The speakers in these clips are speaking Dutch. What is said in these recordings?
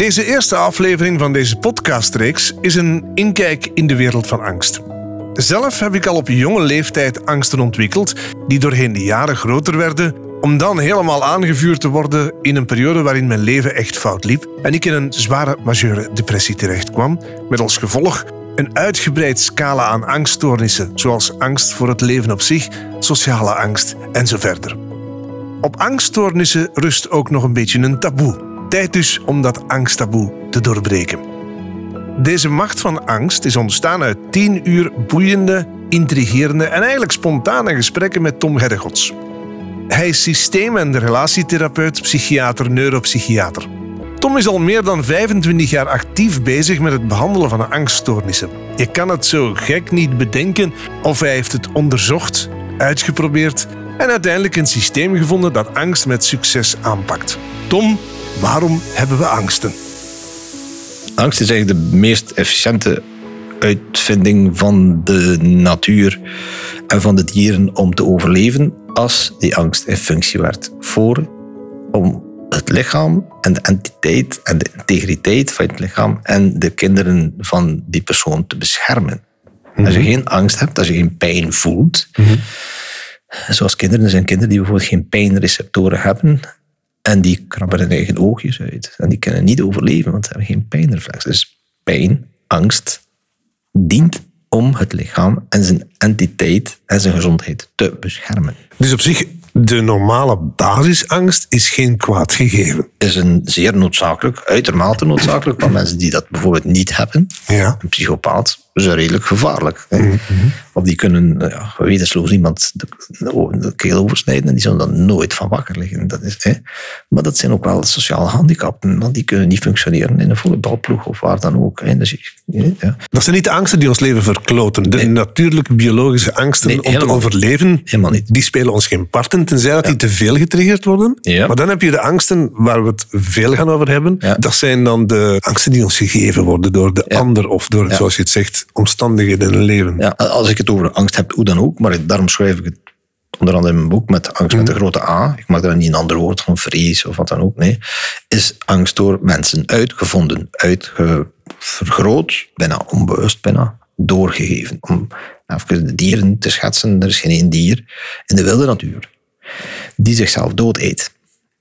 Deze eerste aflevering van deze podcastreeks is een inkijk in de wereld van angst. Zelf heb ik al op jonge leeftijd angsten ontwikkeld, die doorheen de jaren groter werden, om dan helemaal aangevuurd te worden in een periode waarin mijn leven echt fout liep en ik in een zware majeure depressie terechtkwam, met als gevolg een uitgebreid scala aan angststoornissen, zoals angst voor het leven op zich, sociale angst en zo verder. Op angststoornissen rust ook nog een beetje een taboe. Tijd dus om dat angsttaboe te doorbreken. Deze macht van angst is ontstaan uit tien uur boeiende, intrigerende en eigenlijk spontane gesprekken met Tom Hergots. Hij is systeem- en relatietherapeut, psychiater, neuropsychiater. Tom is al meer dan 25 jaar actief bezig met het behandelen van angststoornissen. Je kan het zo gek niet bedenken of hij heeft het onderzocht, uitgeprobeerd en uiteindelijk een systeem gevonden dat angst met succes aanpakt. Tom, waarom hebben we angsten? Angst is eigenlijk de meest efficiënte uitvinding van de natuur en van de dieren om te overleven als die angst in functie werd voor om het lichaam en de entiteit en de integriteit van het lichaam en de kinderen van die persoon te beschermen. Als je geen angst hebt, als je geen pijn voelt, zoals kinderen, er zijn kinderen die bijvoorbeeld geen pijnreceptoren hebben en die krabben hun eigen oogjes uit en die kunnen niet overleven, want ze hebben geen pijnreflex. Dus pijn, angst, dient om het lichaam en zijn entiteit en zijn gezondheid te beschermen. Dus op zich, de normale basisangst is geen kwaad gegeven. is een zeer noodzakelijk, uitermate noodzakelijk, van mensen die dat bijvoorbeeld niet hebben. Ja. Een psychopaat is redelijk gevaarlijk. hè. Of die kunnen, nou ja, iemand de, keel oversnijden en die zullen dan nooit van wakker liggen. Dat is, hè. Maar dat zijn ook wel sociale handicapten, want die kunnen niet functioneren in een voetbalploeg of waar dan ook. Hè. Dus, ja. Dat zijn niet de angsten die ons leven verkloten. De natuurlijke biologische angsten Nee, om te overleven, Helemaal niet. die spelen ons geen parten, tenzij dat die te veel getriggerd worden. Maar dan heb je de angsten waar we het veel gaan over hebben. Dat zijn dan de angsten die ons gegeven worden door de ander of door, zoals je het zegt, omstandigheden in het leven. Ja, als ik het over angst heb, hoe dan ook, maar daarom schrijf ik het onder andere in mijn boek met angst met de grote A. Ik maak daar niet een ander woord van vrees of wat dan ook. Nee, is angst door mensen uitgevonden, uitvergroot, bijna onbewust, bijna doorgegeven. Om even de dieren te schetsen, er is geen één dier in de wilde natuur die zichzelf dood eet,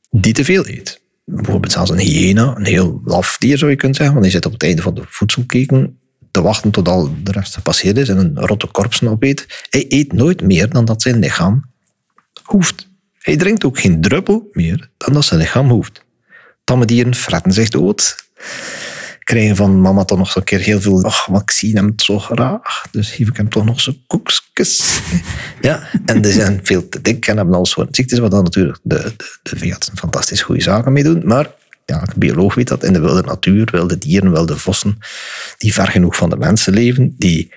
die te veel eet. Bijvoorbeeld zelfs een hyena, een heel laf dier zou je kunnen zeggen, want die zit op het einde van de voedselketen te wachten tot al de rest gepasseerd is en een rotte korpsen opeet. Hij eet nooit meer dan dat zijn lichaam hoeft. Hij drinkt ook geen druppel meer dan dat zijn lichaam hoeft. Tamme dieren fretten zich dood. Krijgen van mama toch nog zo'n keer heel veel. Ach, maar ik zie hem zo graag. Dus geef ik hem toch nog zo'n koekjes. Ja, en die zijn veel te dik en hebben al soorten ziektes, wat dan natuurlijk de, de, de fantastisch goede zaken mee doen. Maar ja, elke bioloog weet dat. In de wilde natuur, wilde dieren, wilde vossen, die ver genoeg van de mensen leven, die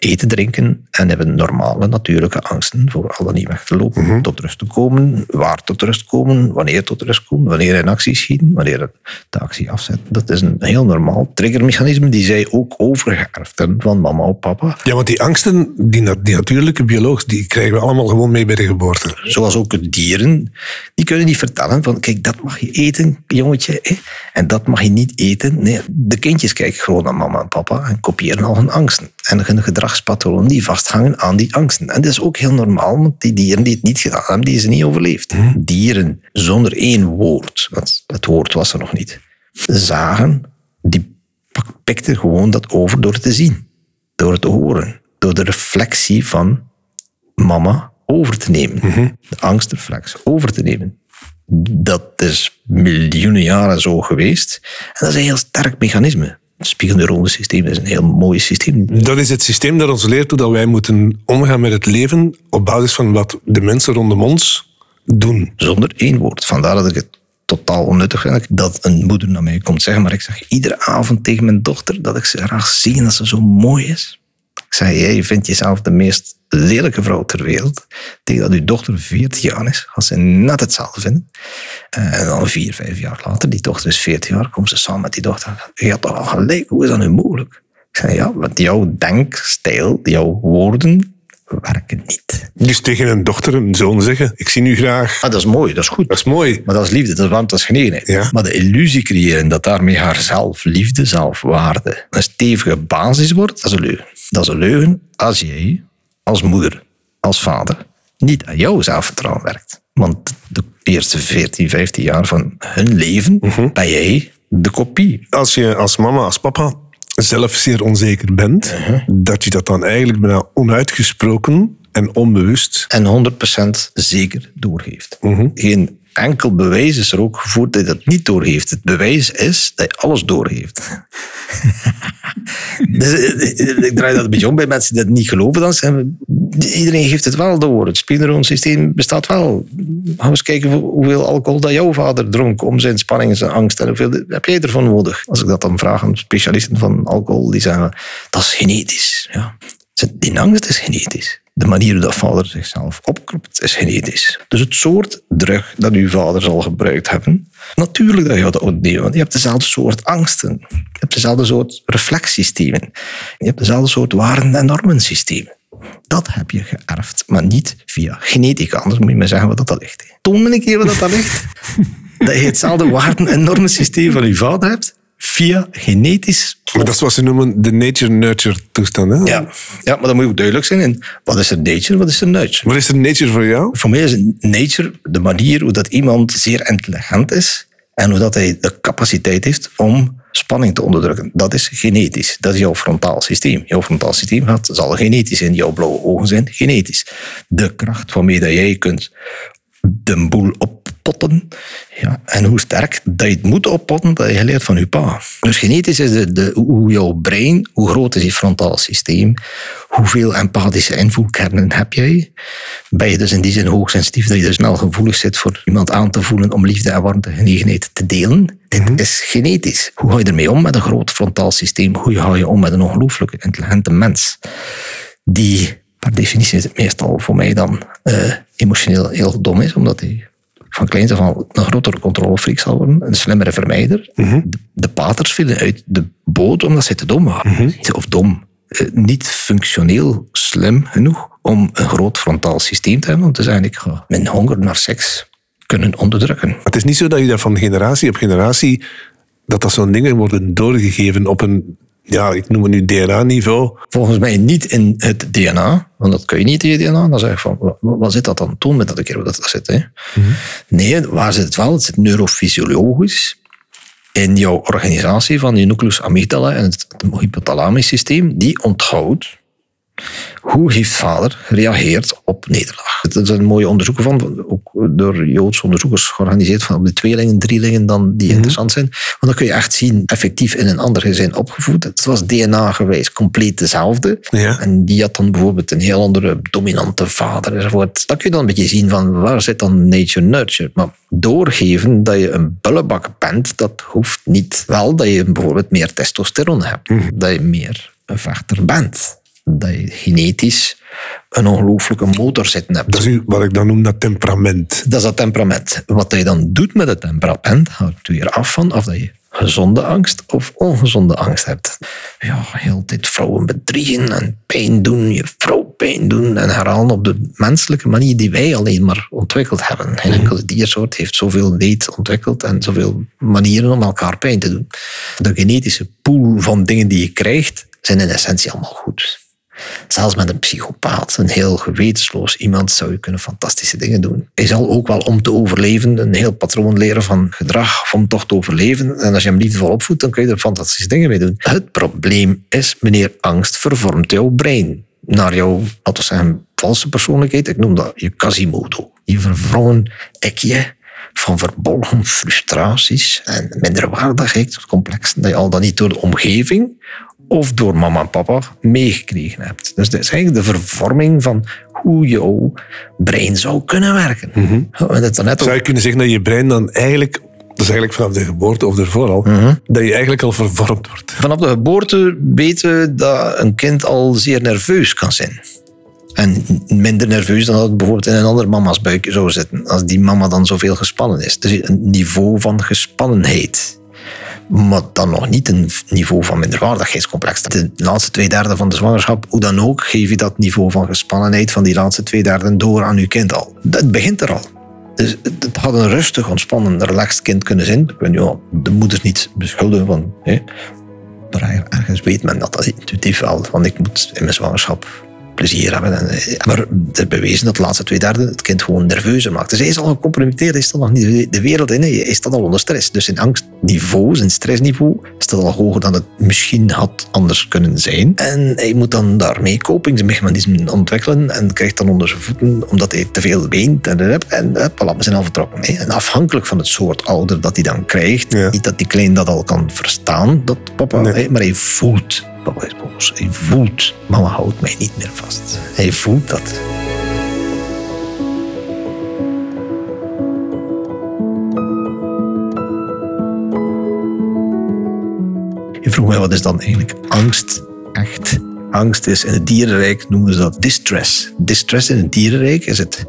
eten, drinken en hebben normale natuurlijke angsten voor al dan niet weg te lopen, tot rust te komen, waar tot rust komen, wanneer tot rust komen, wanneer in actie schieten, wanneer de actie afzetten. Dat is een heel normaal triggermechanisme die zij ook overgeërfd hebben van mama of papa. Ja, want die angsten, die natuurlijke bioloog, die krijgen we allemaal gewoon mee bij de geboorte. Zoals ook dieren, die kunnen niet vertellen van kijk, dat mag je eten, jongetje, hè, en dat mag je niet eten. Nee, de kindjes kijken gewoon naar mama en papa en kopiëren al hun angsten. En hun gedragspatronen die vasthangen aan die angsten. En dat is ook heel normaal, want die dieren die het niet gedaan hebben, die zijn niet overleefd. Dieren zonder één woord, want het woord was er nog niet, zagen, die pikten gewoon dat over door te zien, door het te horen, door de reflectie van mama over te nemen. De angstreflex over te nemen. Dat is miljoenen jaren zo geweest. En dat is een heel sterk mechanisme. Het spiegelneuronensysteem is een heel mooi systeem. Dat is het systeem dat ons leert hoe dat wij moeten omgaan met het leven op basis van wat de mensen rondom ons doen. Zonder één woord. Vandaar dat ik het totaal onnuttig vind dat een moeder naar mij komt zeggen. Maar ik zeg iedere avond tegen mijn dochter dat ik ze graag zie en dat ze zo mooi is. Ik zei, jij vindt jezelf de meest lelijke vrouw ter wereld. Tegen dat uw dochter 40 jaar is, gaat ze net hetzelfde vinden. En dan vier, vijf jaar later, die dochter is 40 jaar, komt ze samen met die dochter. Je had toch al gelijk, hoe is dat nu mogelijk? Ik zei, ja, want jouw denkstijl, jouw woorden werken niet. Dus tegen een dochter, een zoon zeggen, ik zie u graag. Ah, dat is mooi, dat is goed. Dat is mooi. Maar dat is liefde, dat is warmte, dat is genegenheid. Ja. Maar de illusie creëren dat daarmee haar zelfliefde, zelfwaarde een stevige basis wordt, dat is een leugen. Dat is een leugen als jij als moeder, als vader, niet aan jouw zelfvertrouwen werkt. Want de eerste 14, 15 jaar van hun leven ben jij de kopie. Als je als mama, als papa zelf zeer onzeker bent, dat je dat dan eigenlijk bijna onuitgesproken en onbewust. En 100% zeker doorgeeft. Geen enkel bewijs is er ook gevoerd dat je dat niet doorgeeft. Het bewijs is dat je alles doorgeeft. dus, eh, ik draai dat een beetje om bij mensen die dat niet geloven. Dan zijn we- iedereen geeft het wel door. Het spiegelneuronsysteem bestaat wel. Gaan we eens kijken hoe- hoeveel alcohol dat jouw vader dronk om zijn spanning en zijn angst. En hoeveel heb jij ervan nodig? Als ik dat dan vraag aan specialisten van alcohol, die zeggen dat is genetisch. Ja. Die angst is genetisch. De manier dat vader zichzelf opkropt is genetisch. Dus het soort drug dat uw vader zal gebruikt hebben, natuurlijk dat je dat ontnemen, want je hebt dezelfde soort angsten. Je hebt dezelfde soort reflexsystemen. Je hebt dezelfde soort waarden- en normensystemen. Dat heb je geërfd, maar niet via genetica. Anders moet je me zeggen wat dat, ligt. Toon me een keer wat dat, dat ligt. dat je hetzelfde waarden- en normensysteem van je vader hebt, via genetisch Maar dat is wat ze noemen de nature-nurture toestand. Hè? ja, ja, maar dat moet ook duidelijk zijn. En wat is er nature, wat is er nurture? Wat is de nature voor jou? Voor mij is nature de manier hoe dat iemand zeer intelligent is en hoe dat hij de capaciteit heeft om spanning te onderdrukken. Dat is genetisch. Dat is jouw frontaal systeem. Jouw frontaal systeem gaat, zal genetisch zijn. Jouw blauwe ogen zijn genetisch. De kracht waarmee dat jij kunt de boel oppotten. Ja, en hoe sterk dat je het moet oppotten, dat je geleerd van je pa. Dus genetisch is de, de, hoe jouw brein, hoe groot is je frontaal systeem, hoeveel empathische invoelkernen heb jij. Ben je dus in die zin hoogsensitief dat je dus snel gevoelig zit voor iemand aan te voelen om liefde en warmte en genegenheid te delen. Dit is genetisch. Hoe ga je ermee om met een groot frontaal systeem? Hoe ga je om met een ongelooflijke intelligente mens? Die per definitie is het meestal voor mij dan eh, emotioneel heel dom is, omdat hij van kleins af aan een grotere controlefreak zal worden, een slimmere vermijder. De, de paters vielen uit de boot omdat ze te dom waren. Of dom. eh, niet functioneel slim genoeg om een groot frontaal systeem te hebben om te zeggen, ik mijn honger naar seks kunnen onderdrukken. Het is niet zo dat je dat van generatie op generatie, dat dat zo'n dingen worden doorgegeven op een, ja, ik noem het nu DNA-niveau. Volgens mij niet in het DNA, want dat kun je niet in je DNA. Dan zeg je van, wa- wa- wat zit dat dan? Toon me dat een keer dat, dat zit. Hè? Nee, waar zit het wel? Het zit neurofysiologisch in jouw organisatie van je nucleus amygdala en het hypothalamisch systeem. Die onthoudt hoe heeft vader gereageerd op nederlaag. Er zijn mooie onderzoeken van, ook door Joodse onderzoekers georganiseerd, van op de tweelingen, drielingen dan, die interessant zijn. Want dan kun je echt zien, effectief in een ander gezin opgevoed. Het was DNA-gewijs compleet dezelfde. Ja. En die had dan bijvoorbeeld een heel andere dominante vader enzovoort. Dan kun je dan een beetje zien van waar zit dan nature-nurture. Maar doorgeven dat je een bullebak bent, dat hoeft niet. Wel dat je bijvoorbeeld meer testosteron hebt. Dat je meer een vechter bent. Dat je genetisch een ongelooflijke motor zitten hebt. Dat is wat ik dan noem dat temperament. Dat is dat temperament. Wat je dan doet met het temperament, hangt er weer af van of dat je gezonde angst of ongezonde angst hebt. Ja, heel dit vrouwen bedriegen en pijn doen, je vrouw pijn doen en herhalen op de menselijke manier die wij alleen maar ontwikkeld hebben. Geen enkele diersoort heeft zoveel leed ontwikkeld en zoveel manieren om elkaar pijn te doen. De genetische pool van dingen die je krijgt, zijn in essentie allemaal goed. Zelfs met een psychopaat, een heel gewetensloos iemand, zou je kunnen fantastische dingen doen. Je zal ook wel om te overleven een heel patroon leren van gedrag om toch te overleven. En als je hem liefdevol opvoedt, dan kun je er fantastische dingen mee doen. Het probleem is, meneer angst vervormt jouw brein naar jouw, laten zeggen, valse persoonlijkheid. Ik noem dat je Quasimodo. Je verwrongen ikje van verbolgen frustraties en minderwaardigheid, complexen, dat je al dan niet door de omgeving of door mama en papa meegekregen hebt. Dus dat is eigenlijk de vervorming van hoe jouw brein zou kunnen werken. Het daarnet Zou ook- je kunnen zeggen dat je brein dan eigenlijk, dat is eigenlijk vanaf de geboorte of ervoor al, dat je eigenlijk al vervormd wordt. Vanaf de geboorte weten we dat een kind al zeer nerveus kan zijn. En minder nerveus dan dat het bijvoorbeeld in een andere mama's buikje zou zitten. Als die mama dan zoveel gespannen is. Dus een niveau van gespannenheid. Maar dan nog niet een niveau van minderwaardigheidscomplex. De laatste twee derde van de zwangerschap, hoe dan ook, geef je dat niveau van gespannenheid van die laatste twee derde door aan je kind al. Dat begint er al. Dus het had een rustig, ontspannen, relaxed kind kunnen zijn. Ik weet de moeders niet beschuldigen van... Hè. Maar ergens weet men dat, dat intuïtief wel. Want ik moet in mijn zwangerschap plezier hebben. En, eh, maar het is bewezen dat de laatste twee derde het kind gewoon nerveuzer maakt. Dus hij is al gecompromitteerd, hij staat nog niet de wereld in, hij staat al onder stress. Dus zijn angstniveau, zijn stressniveau, staat al hoger dan het misschien had anders kunnen zijn. En hij moet dan daarmee kopingsmechanismen ontwikkelen en krijgt dan onder zijn voeten, omdat hij te veel weent en en, en we zijn al vertrokken. En afhankelijk van het soort ouder dat hij dan krijgt, niet dat die klein dat al kan verstaan, dat papa, maar hij voelt Papa is boos. Hij voelt, mama houdt mij niet meer vast. Hij voelt dat. Je vroeg mij, wat is dan eigenlijk angst echt? Angst is in het dierenrijk noemen ze dat distress. Distress in het dierenrijk is het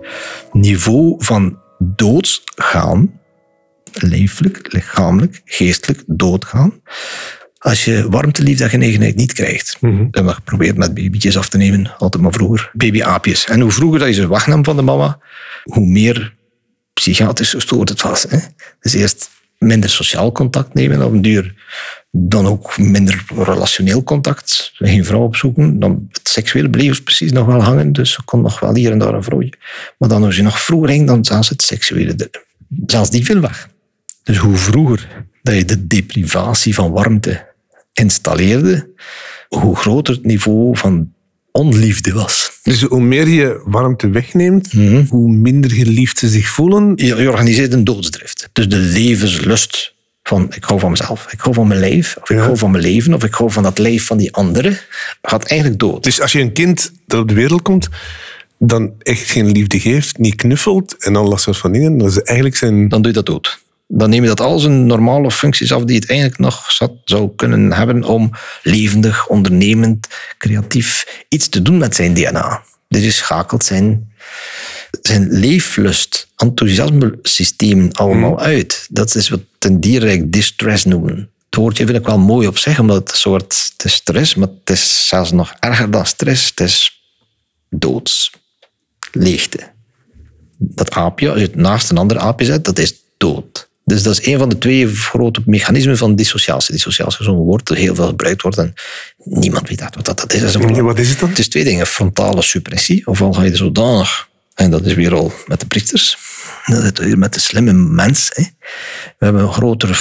niveau van doodsgaan, leeflijk, lichamelijk, geestelijk doodgaan, als je warmte, liefde en genegenheid niet krijgt. Mm -hmm. Geprobeerd met babytjes af te nemen, altijd maar vroeger. Babyaapjes. En hoe vroeger dat je ze wegnam van de mama, hoe meer psychiatrisch gestoord het was. Hè? Dus eerst minder sociaal contact nemen, op een duur dan ook minder relationeel contact. Geen vrouw opzoeken. Dan het seksuele bleef precies nog wel hangen, dus er kon nog wel hier en daar een vrouwtje. Maar dan als je nog vroeger ging, dan zelfs het seksuele, zelfs die viel weg. Dus hoe vroeger dat je de deprivatie van warmte installeerde, hoe groter het niveau van onliefde was. Dus hoe meer je warmte wegneemt, mhm. hoe minder geliefd ze zich voelen. Je, je organiseert een doodsdrift. Dus de levenslust van ik hou van mezelf, ik hou van mijn lijf, of ik hou van mijn leven, of ik hou van dat lijf van die anderen, gaat eigenlijk dood. Dus als je een kind dat op de wereld komt, dan echt geen liefde geeft, niet knuffelt en al dat soort van dingen, dan is eigenlijk zijn... Dan doe je dat dood dan neem je dat al zijn normale functies af die het eigenlijk nog zat, zou kunnen hebben om levendig, ondernemend, creatief iets te doen met zijn DNA. Dus je schakelt zijn, zijn leeflust, enthousiasme systeem allemaal hmm. uit. Dat is wat een dierrijk distress noemen. Het woordje vind ik wel mooi op zich, omdat het een soort het is stress, maar het is zelfs nog erger dan stress. Het is doods, leegte. Dat aapje, als je het naast een ander aapje zet, dat is dood. Dus dat is een van de twee grote mechanismen van dissociatie. Dissociatie is zo'n woord dat heel veel gebruikt wordt en niemand weet wat dat is. wat is het dan? Het is twee dingen. Frontale suppressie, ofwel ga je zodanig, en dat is weer al met de priesters, dat is weer met de slimme mens. Hè. We hebben een groter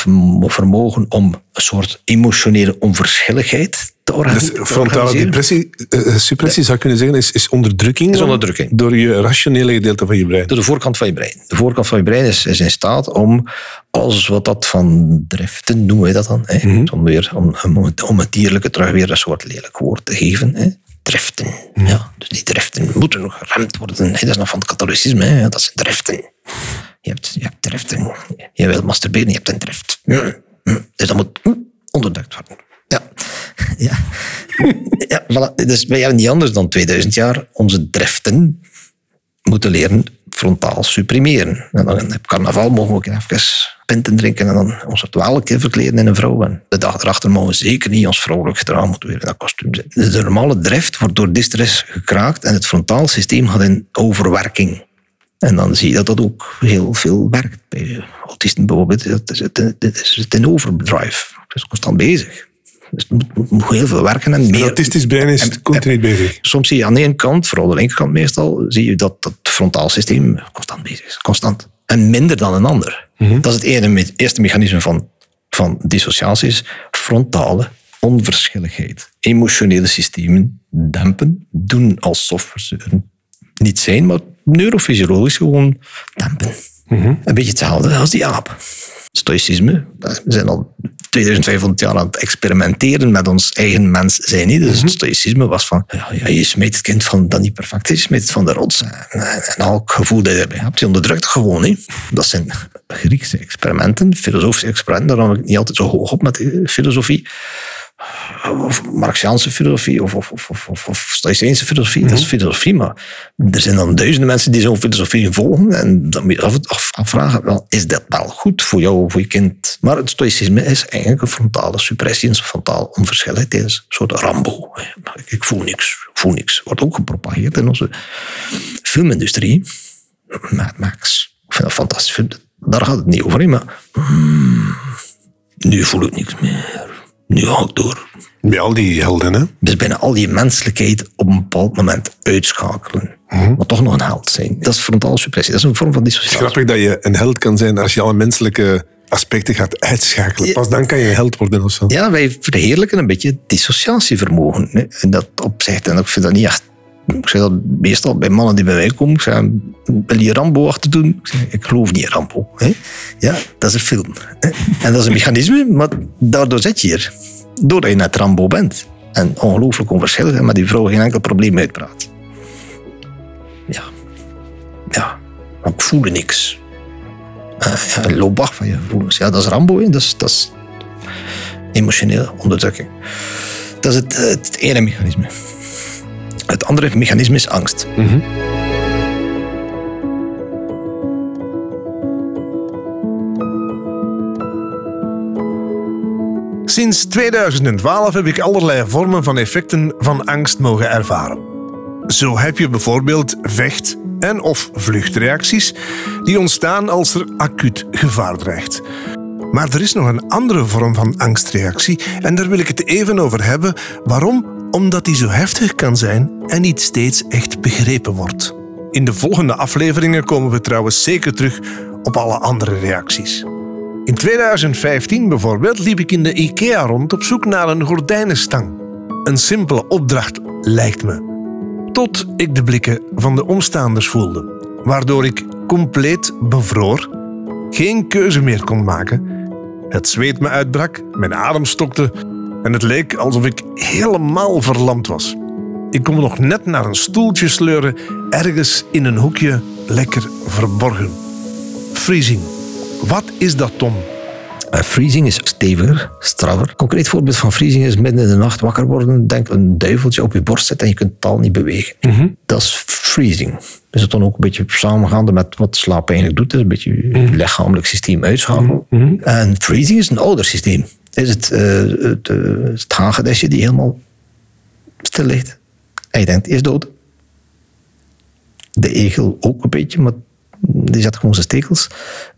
vermogen om een soort emotionele onverschilligheid dus frontale depressie, uh, suppressie zou kunnen zeggen, is, is onderdrukking. Is onderdrukking. Door je rationele gedeelte van je brein. Door de voorkant van je brein. De voorkant van je brein is, is in staat om alles wat dat van driften, noemen we dat dan, hè, mm -hmm. om, weer, om, om het dierlijke terug weer een soort lelijk woord te geven. Hè. Driften. Mm ja, dus die driften moeten nog geremd worden. Dat is nog van het katholicisme, hè. dat zijn driften. Je hebt, je hebt driften. Je wilt masturberen, je hebt een drift. Dus dat moet onderdrukt worden. Ja. ja. ja. Dus wij hebben niet anders dan 2000 jaar onze driften moeten leren frontaal supprimeren. En dan op carnaval mogen we ook even pinten drinken en dan ons het keer verkleden in een vrouw. En de dag erachter mogen we zeker niet ons vrouwelijk gedrag moeten weer dat kostuum zitten. De normale drift wordt door distress gekraakt en het frontaal systeem gaat in overwerking. En dan zie je dat dat ook heel veel werkt. Bij autisten bijvoorbeeld, het is het in overdrive. Het is constant bezig. Dus het moet heel veel werken. En meer, het autistisch brein is continu bezig. Soms zie je aan de ene kant, vooral de linkerkant meestal, zie je dat het frontaal systeem constant bezig is. Constant. En minder dan een ander. Mhm. Dat is het ene, eerste mechanisme van, van dissociatie. Is frontale onverschilligheid. Emotionele systemen dempen, doen alsof ze niet zijn, maar neurofysiologisch gewoon dempen. Mhm. Een beetje hetzelfde als die aap. Stoïcisme, we zijn al 2500 jaar aan het experimenteren met ons eigen mens zijn. Niet? Dus het mhm. stoïcisme was van, ja, ja, je smeet het kind van dat niet perfect is, je smeet het van de rots. En, en elk gevoel dat je hebt, je onderdrukt gewoon. Niet? Dat zijn Griekse experimenten, filosofische experimenten, daarom heb ik niet altijd zo hoog op met de filosofie. Of Marxiaanse filosofie of, of, of, of, of Stoïcijnse filosofie. Dat is filosofie, maar er zijn dan duizenden mensen die zo'n filosofie volgen. En dan moet je af, af, afvragen, wel, is dat wel goed voor jou of voor je kind? Maar het Stoïcisme is eigenlijk een frontale suppressie, een frontale onverschilligheid. Het is een soort Rambo. Ik voel niks, ik voel niks. Wordt ook gepropageerd in onze filmindustrie. Mad Max. Ik vind dat fantastisch. Daar gaat het niet over, maar hmm, nu voel ik niks meer. Nu ga ik door. Bij al die helden, hè? Dus bijna al die menselijkheid op een bepaald moment uitschakelen. Maar toch nog een held zijn. Dat is frontale suppressie. Dat is een vorm van Het is dissociatie. grappig dat je een held kan zijn als je alle menselijke aspecten gaat uitschakelen. Pas dan kan je een held worden of zo. Ja, wij verheerlijken een beetje dissociatievermogen. Hè. En dat opzicht. En ik vind dat niet echt... Ik zeg dat meestal bij mannen die bij mij komen. Ik zeg, wil je Rambo achter doen? Ik, zeg, ik geloof niet in Rambo. Ja, dat is een film. En dat is een mechanisme, maar daardoor zit je hier. Doordat je net Rambo bent. En ongelooflijk onverschillig met die vrouw geen enkel probleem uitpraat. Ja. Ja. Maar ik voelde niks. Uh, ja, loopbach van je gevoelens. Ja, dat is Rambo. Dat, is, dat is emotionele onderdrukking. Dat is het, eh, het ene mechanisme. Het andere mechanisme is angst. Sinds 2012 heb ik allerlei vormen van effecten van angst mogen ervaren. Zo heb je bijvoorbeeld vecht- en of vluchtreacties die ontstaan als er acuut gevaar dreigt. Maar er is nog een andere vorm van angstreactie en daar wil ik het even over hebben. Waarom? Omdat die zo heftig kan zijn en niet steeds echt begrepen wordt. In de volgende afleveringen komen we trouwens zeker terug op alle andere reacties. In 2015 bijvoorbeeld liep ik in de IKEA rond op zoek naar een gordijnenstang. Een simpele opdracht lijkt me. Tot ik de blikken van de omstaanders voelde, waardoor ik compleet bevroor, geen keuze meer kon maken. Het zweet me uitbrak, mijn adem stokte en het leek alsof ik helemaal verlamd was. Ik kon me nog net naar een stoeltje sleuren, ergens in een hoekje lekker verborgen. Freezing. Wat is dat, Tom? Uh, freezing is steviger, straffer. Concreet voorbeeld van freezing is midden in de nacht wakker worden. Denk een duiveltje op je borst zitten en je kunt taal niet bewegen. Dat is freezing. Is het dan ook een beetje samengaande met wat slaap eigenlijk doet? Dus een beetje je lichamelijk systeem uitschakelen. En freezing is een ouder systeem. Is het, uh, het, uh, het hagedisje die helemaal stil ligt. En je denkt, is dood. De egel ook een beetje, maar die zet gewoon zijn stekels.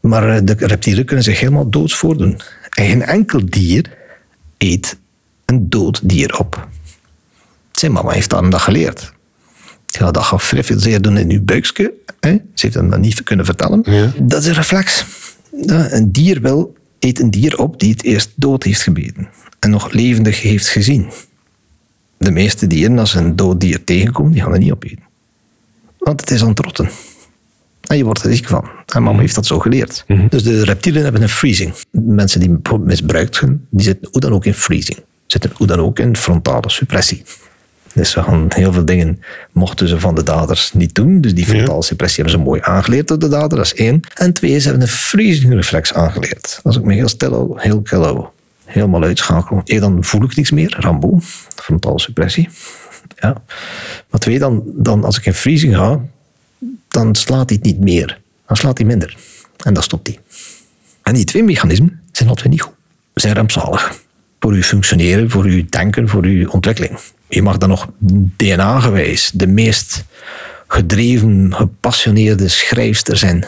Maar de reptielen kunnen zich helemaal doods voordoen. En geen enkel dier eet een dood dier op. Zijn mama heeft dat dat geleerd. Ja, dat gaat vrij zeer doen in uw buikje. Hè? Ze heeft dat niet kunnen vertellen. Ja. Dat is een reflex. Ja, een dier wil, eet een dier op die het eerst dood heeft gebeten. En nog levendig heeft gezien. De meeste dieren, als ze een dood dier tegenkomen, die gaan er niet opeten. Want het is aan het rotten. En je wordt er ziek van. En mama heeft dat zo geleerd. Dus de reptielen hebben een freezing. Mensen die misbruikt zijn, die zitten hoe dan ook in freezing. Zitten hoe dan ook in frontale suppressie. Dus ze gaan heel veel dingen mochten ze van de daders niet doen. Dus die frontale suppressie hebben ze mooi aangeleerd door de dader, dat is één. En twee, ze hebben een freezing reflex aangeleerd. Als ik me heel stil heel kil hou, helemaal uitschakelen. Eén, dan voel ik niks meer, Rambo, frontale suppressie. Ja. Maar twee, dan, dan als ik in freezing ga, dan slaat hij het niet meer. Dan slaat hij minder. En dan stopt hij. En die twee mechanismen zijn altijd niet goed. Ze zijn rampzalig. Voor uw functioneren, voor uw denken, voor uw ontwikkeling. Je mag dan nog DNA-gewijs de meest gedreven, gepassioneerde schrijfster zijn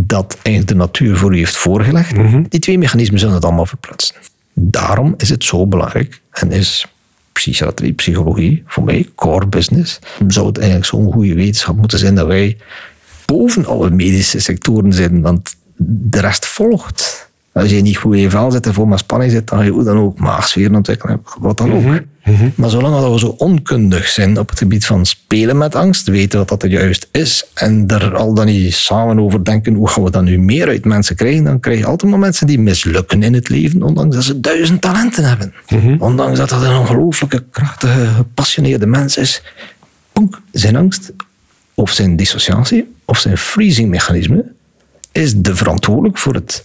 dat eigenlijk de natuur voor u heeft voorgelegd. Die twee mechanismen zullen het allemaal verplaatsen. Daarom is het zo belangrijk en is psychiatrie, psychologie, voor mij core business. Zou het eigenlijk zo'n goede wetenschap moeten zijn dat wij boven alle medische sectoren zitten, want de rest volgt. Als je niet goed in je vel zit en vol met spanning zit, dan ga je hoe dan ook maagsfeer ontwikkelen, wat dan ook. Maar zolang we zo onkundig zijn op het gebied van spelen met angst, weten wat dat er juist is, en er al dan niet samen over denken, hoe gaan we dan nu meer uit mensen krijgen, dan krijg je altijd maar mensen die mislukken in het leven, ondanks dat ze duizend talenten hebben. Ondanks dat dat een ongelooflijke, krachtige, gepassioneerde mens is. Poenk, zijn angst, of zijn dissociatie, of zijn freezing mechanisme, is de verantwoordelijk voor het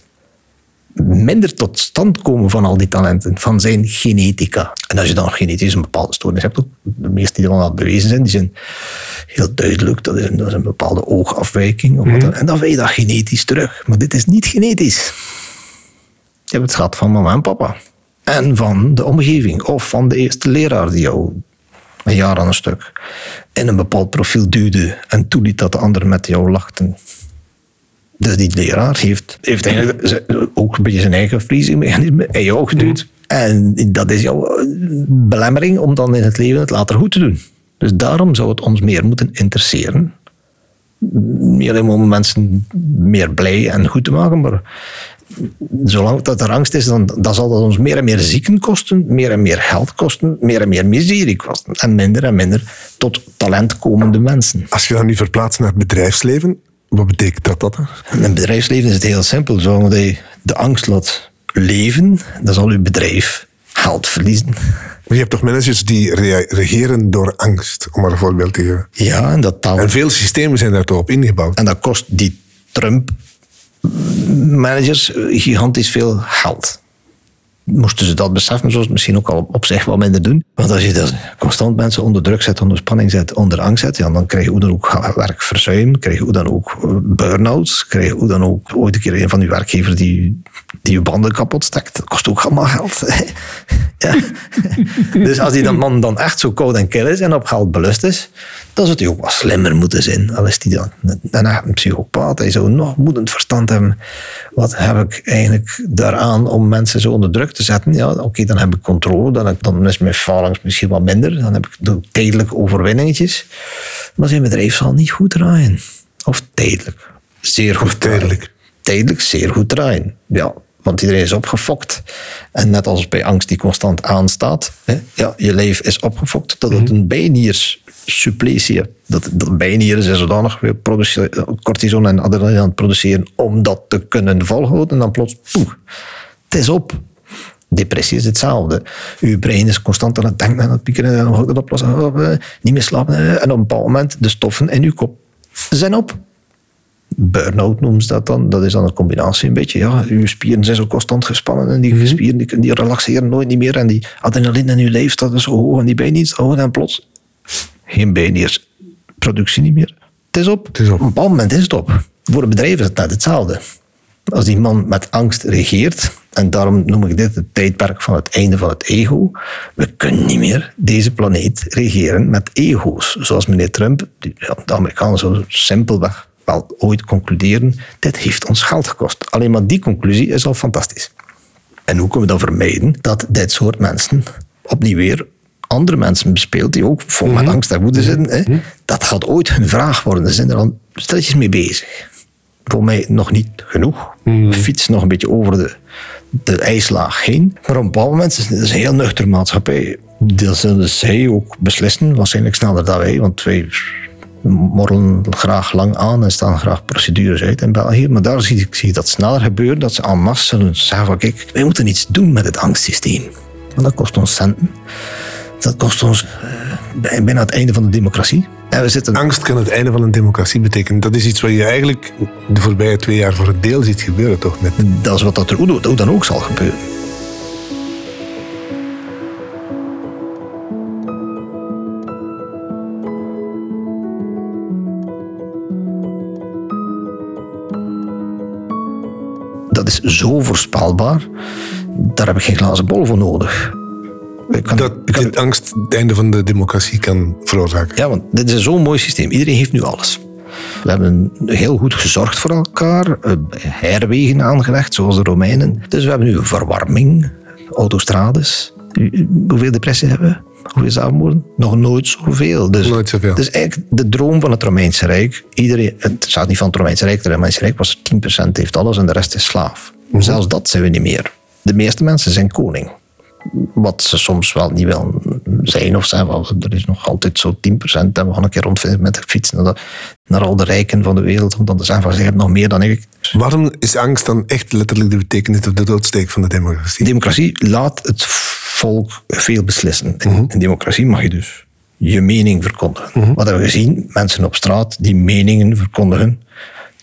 minder tot stand komen van al die talenten, van zijn genetica. En als je dan genetisch een bepaalde stoornis hebt, ook de meeste die dan al bewezen zijn, die zijn heel duidelijk, dat is een, dat is een bepaalde oogafwijking. Of wat dan- En dan weet je dat genetisch terug. Maar dit is niet genetisch. Je hebt het gehad van mama en papa. En van de omgeving. Of van de eerste leraar die jou een jaar aan een stuk in een bepaald profiel duwde en toeliet dat de anderen met jou lachten. Dus die leraar heeft, heeft eigenlijk ook een beetje zijn eigen vriesmechanisme in jou geduwd. En dat is jouw eh, belemmering om dan in het leven het later goed te doen. Dus daarom zou het ons meer moeten interesseren. Niet alleen om mensen meer blij en goed te maken, maar zolang dat er angst is, dan, dan zal dat ons meer en meer zieken kosten, meer en meer geld kosten, meer en meer miserie kosten. En minder en minder tot talent komende mensen. Als je dan nu verplaatst naar het bedrijfsleven, wat betekent dat dan? In het bedrijfsleven is het heel simpel. Zolang je de angst laat leven, dan zal je bedrijf geld verliezen. Maar je hebt toch managers die rea- regeren door angst, om maar een voorbeeld te geven. Ja, en dat, En veel systemen zijn daar toch op ingebouwd. en dat kost die Trump-managers gigantisch veel geld. Moesten ze dat beseffen, zoals het misschien ook al op zich wat minder doen. Want als je dus constant mensen onder druk zet, onder spanning zet, onder angst zet, dan krijg je hoe dan ook werkverzuim, krijg je hoe dan ook eh, burn-outs, krijg je hoe dan ook ooit een keer een van je werkgevers die, die je banden kapot stekt. Dat kost ook allemaal geld. ja. Dus als die man dan echt zo koud en kil is en op geld belust is, dan zou hij ook wat slimmer moeten zijn. Al is die dan een, echt een psychopaat. Hij zou nog moedend verstand hebben. Wat heb ik eigenlijk daaraan om mensen zo onder druk te zetten? Ja, oké, dan heb ik controle. Dan, heb- dan is mijn phalanx misschien wat minder. Dan heb ik tijdelijke overwinningetjes. Maar zijn bedrijf zal niet goed draaien. Of tijdelijk. Zeer goed tijdelijk. Tijdelijk zeer goed draaien. Ja, want iedereen is opgefokt. En net als bij angst die constant aanstaat. Hè, ja, je lijf is opgefokt dat het een bijniers suppletie hebt. Dat, dat bijnieren zijn zodanig weer produce- cortison en adrenaline aan het produceren om dat te kunnen volhouden. En dan plots, poeh, het is op. Depressie is hetzelfde. Uw brein is constant aan het denken en aan het piekeren en dat oplossen, eh, niet meer slapen. eh, En op een bepaald moment, de stoffen in uw kop zijn op. Burn-out noemen ze dat dan. Dat is dan een combinatie een beetje. Ja, uw spieren zijn zo constant gespannen en die spieren die, die relaxeren nooit niet meer. En die adrenaline in uw lijf staat zo hoog en die bijniers hoog en plots geen bijniersproductie niet meer. Het is op. Het is op. Op een bepaald moment is het op. Voor een bedrijf is het net hetzelfde. Als die man met angst regeert, en daarom noem ik dit het tijdperk van het einde van het ego, we kunnen niet meer deze planeet regeren met ego's. Zoals meneer Trump, die- ja, de Amerikanen zo simpelweg wel ooit concluderen, dit heeft ons geld gekost. Alleen maar die conclusie is al fantastisch. En hoe kunnen we dan vermijden dat dit soort mensen opnieuw weer andere mensen bespeelt die ook vol met angst en woede zitten? Hè? Dat gaat ooit hun vraag worden. Ze zijn er al stilletjes mee bezig. Voor mij nog niet genoeg. Fiets nog een beetje over de, de ijslaag heen. Maar op een bepaald moment is het een heel nuchter maatschappij. Dat zullen zij ook beslissen, waarschijnlijk sneller dan wij. Want wij morrelen graag lang aan en staan graag procedures uit in België. Maar daar zie ik, zie ik dat sneller gebeuren. Dat ze en masse zullen zeggen van kijk, wij moeten iets doen met het angstsysteem. Want dat kost ons centen. Dat kost ons eh, bijna het einde van de democratie. En we zitten Angst kan het einde van een democratie betekenen. Dat is iets wat je eigenlijk de voorbije twee jaar voor een deel ziet gebeuren, toch? Dat is wat dat er hoe dan ook zal gebeuren. Dat is zo voorspelbaar. Daar heb ik geen glazen bol voor nodig. Ik kan- dat ik kan- dit angst het einde van de democratie kan veroorzaken. ja, want dit is zo'n mooi systeem. Iedereen heeft nu alles. We hebben heel goed gezorgd voor elkaar, eh, herwegen aangelegd, zoals de Romeinen. Dus we hebben nu verwarming, autostrades. Hoeveel depressie hebben we? Zelfmoorden? Nog nooit zoveel. Dus, Nooit zoveel. Dus eigenlijk de droom van het Romeinse Rijk. Iedereen, het staat niet van het Romeinse Rijk. Het Romeinse Rijk was 10% heeft alles en de rest is slaaf. Zelfs dat zijn we niet meer. De meeste mensen zijn koning. Wat ze soms wel niet willen zijn of zijn. wel, Er is nog altijd zo 10% en we gaan een keer rondvinden met de fiets naar, de- naar al de rijken van de wereld. Om dan te zeggen van ze hebben nog meer dan ik. Waarom is angst dan echt letterlijk de betekenis of de doodsteek van de democratie? Democratie laat het volk veel beslissen. In in democratie mag je dus je mening verkondigen. Wat hebben we gezien? Mensen op straat die meningen verkondigen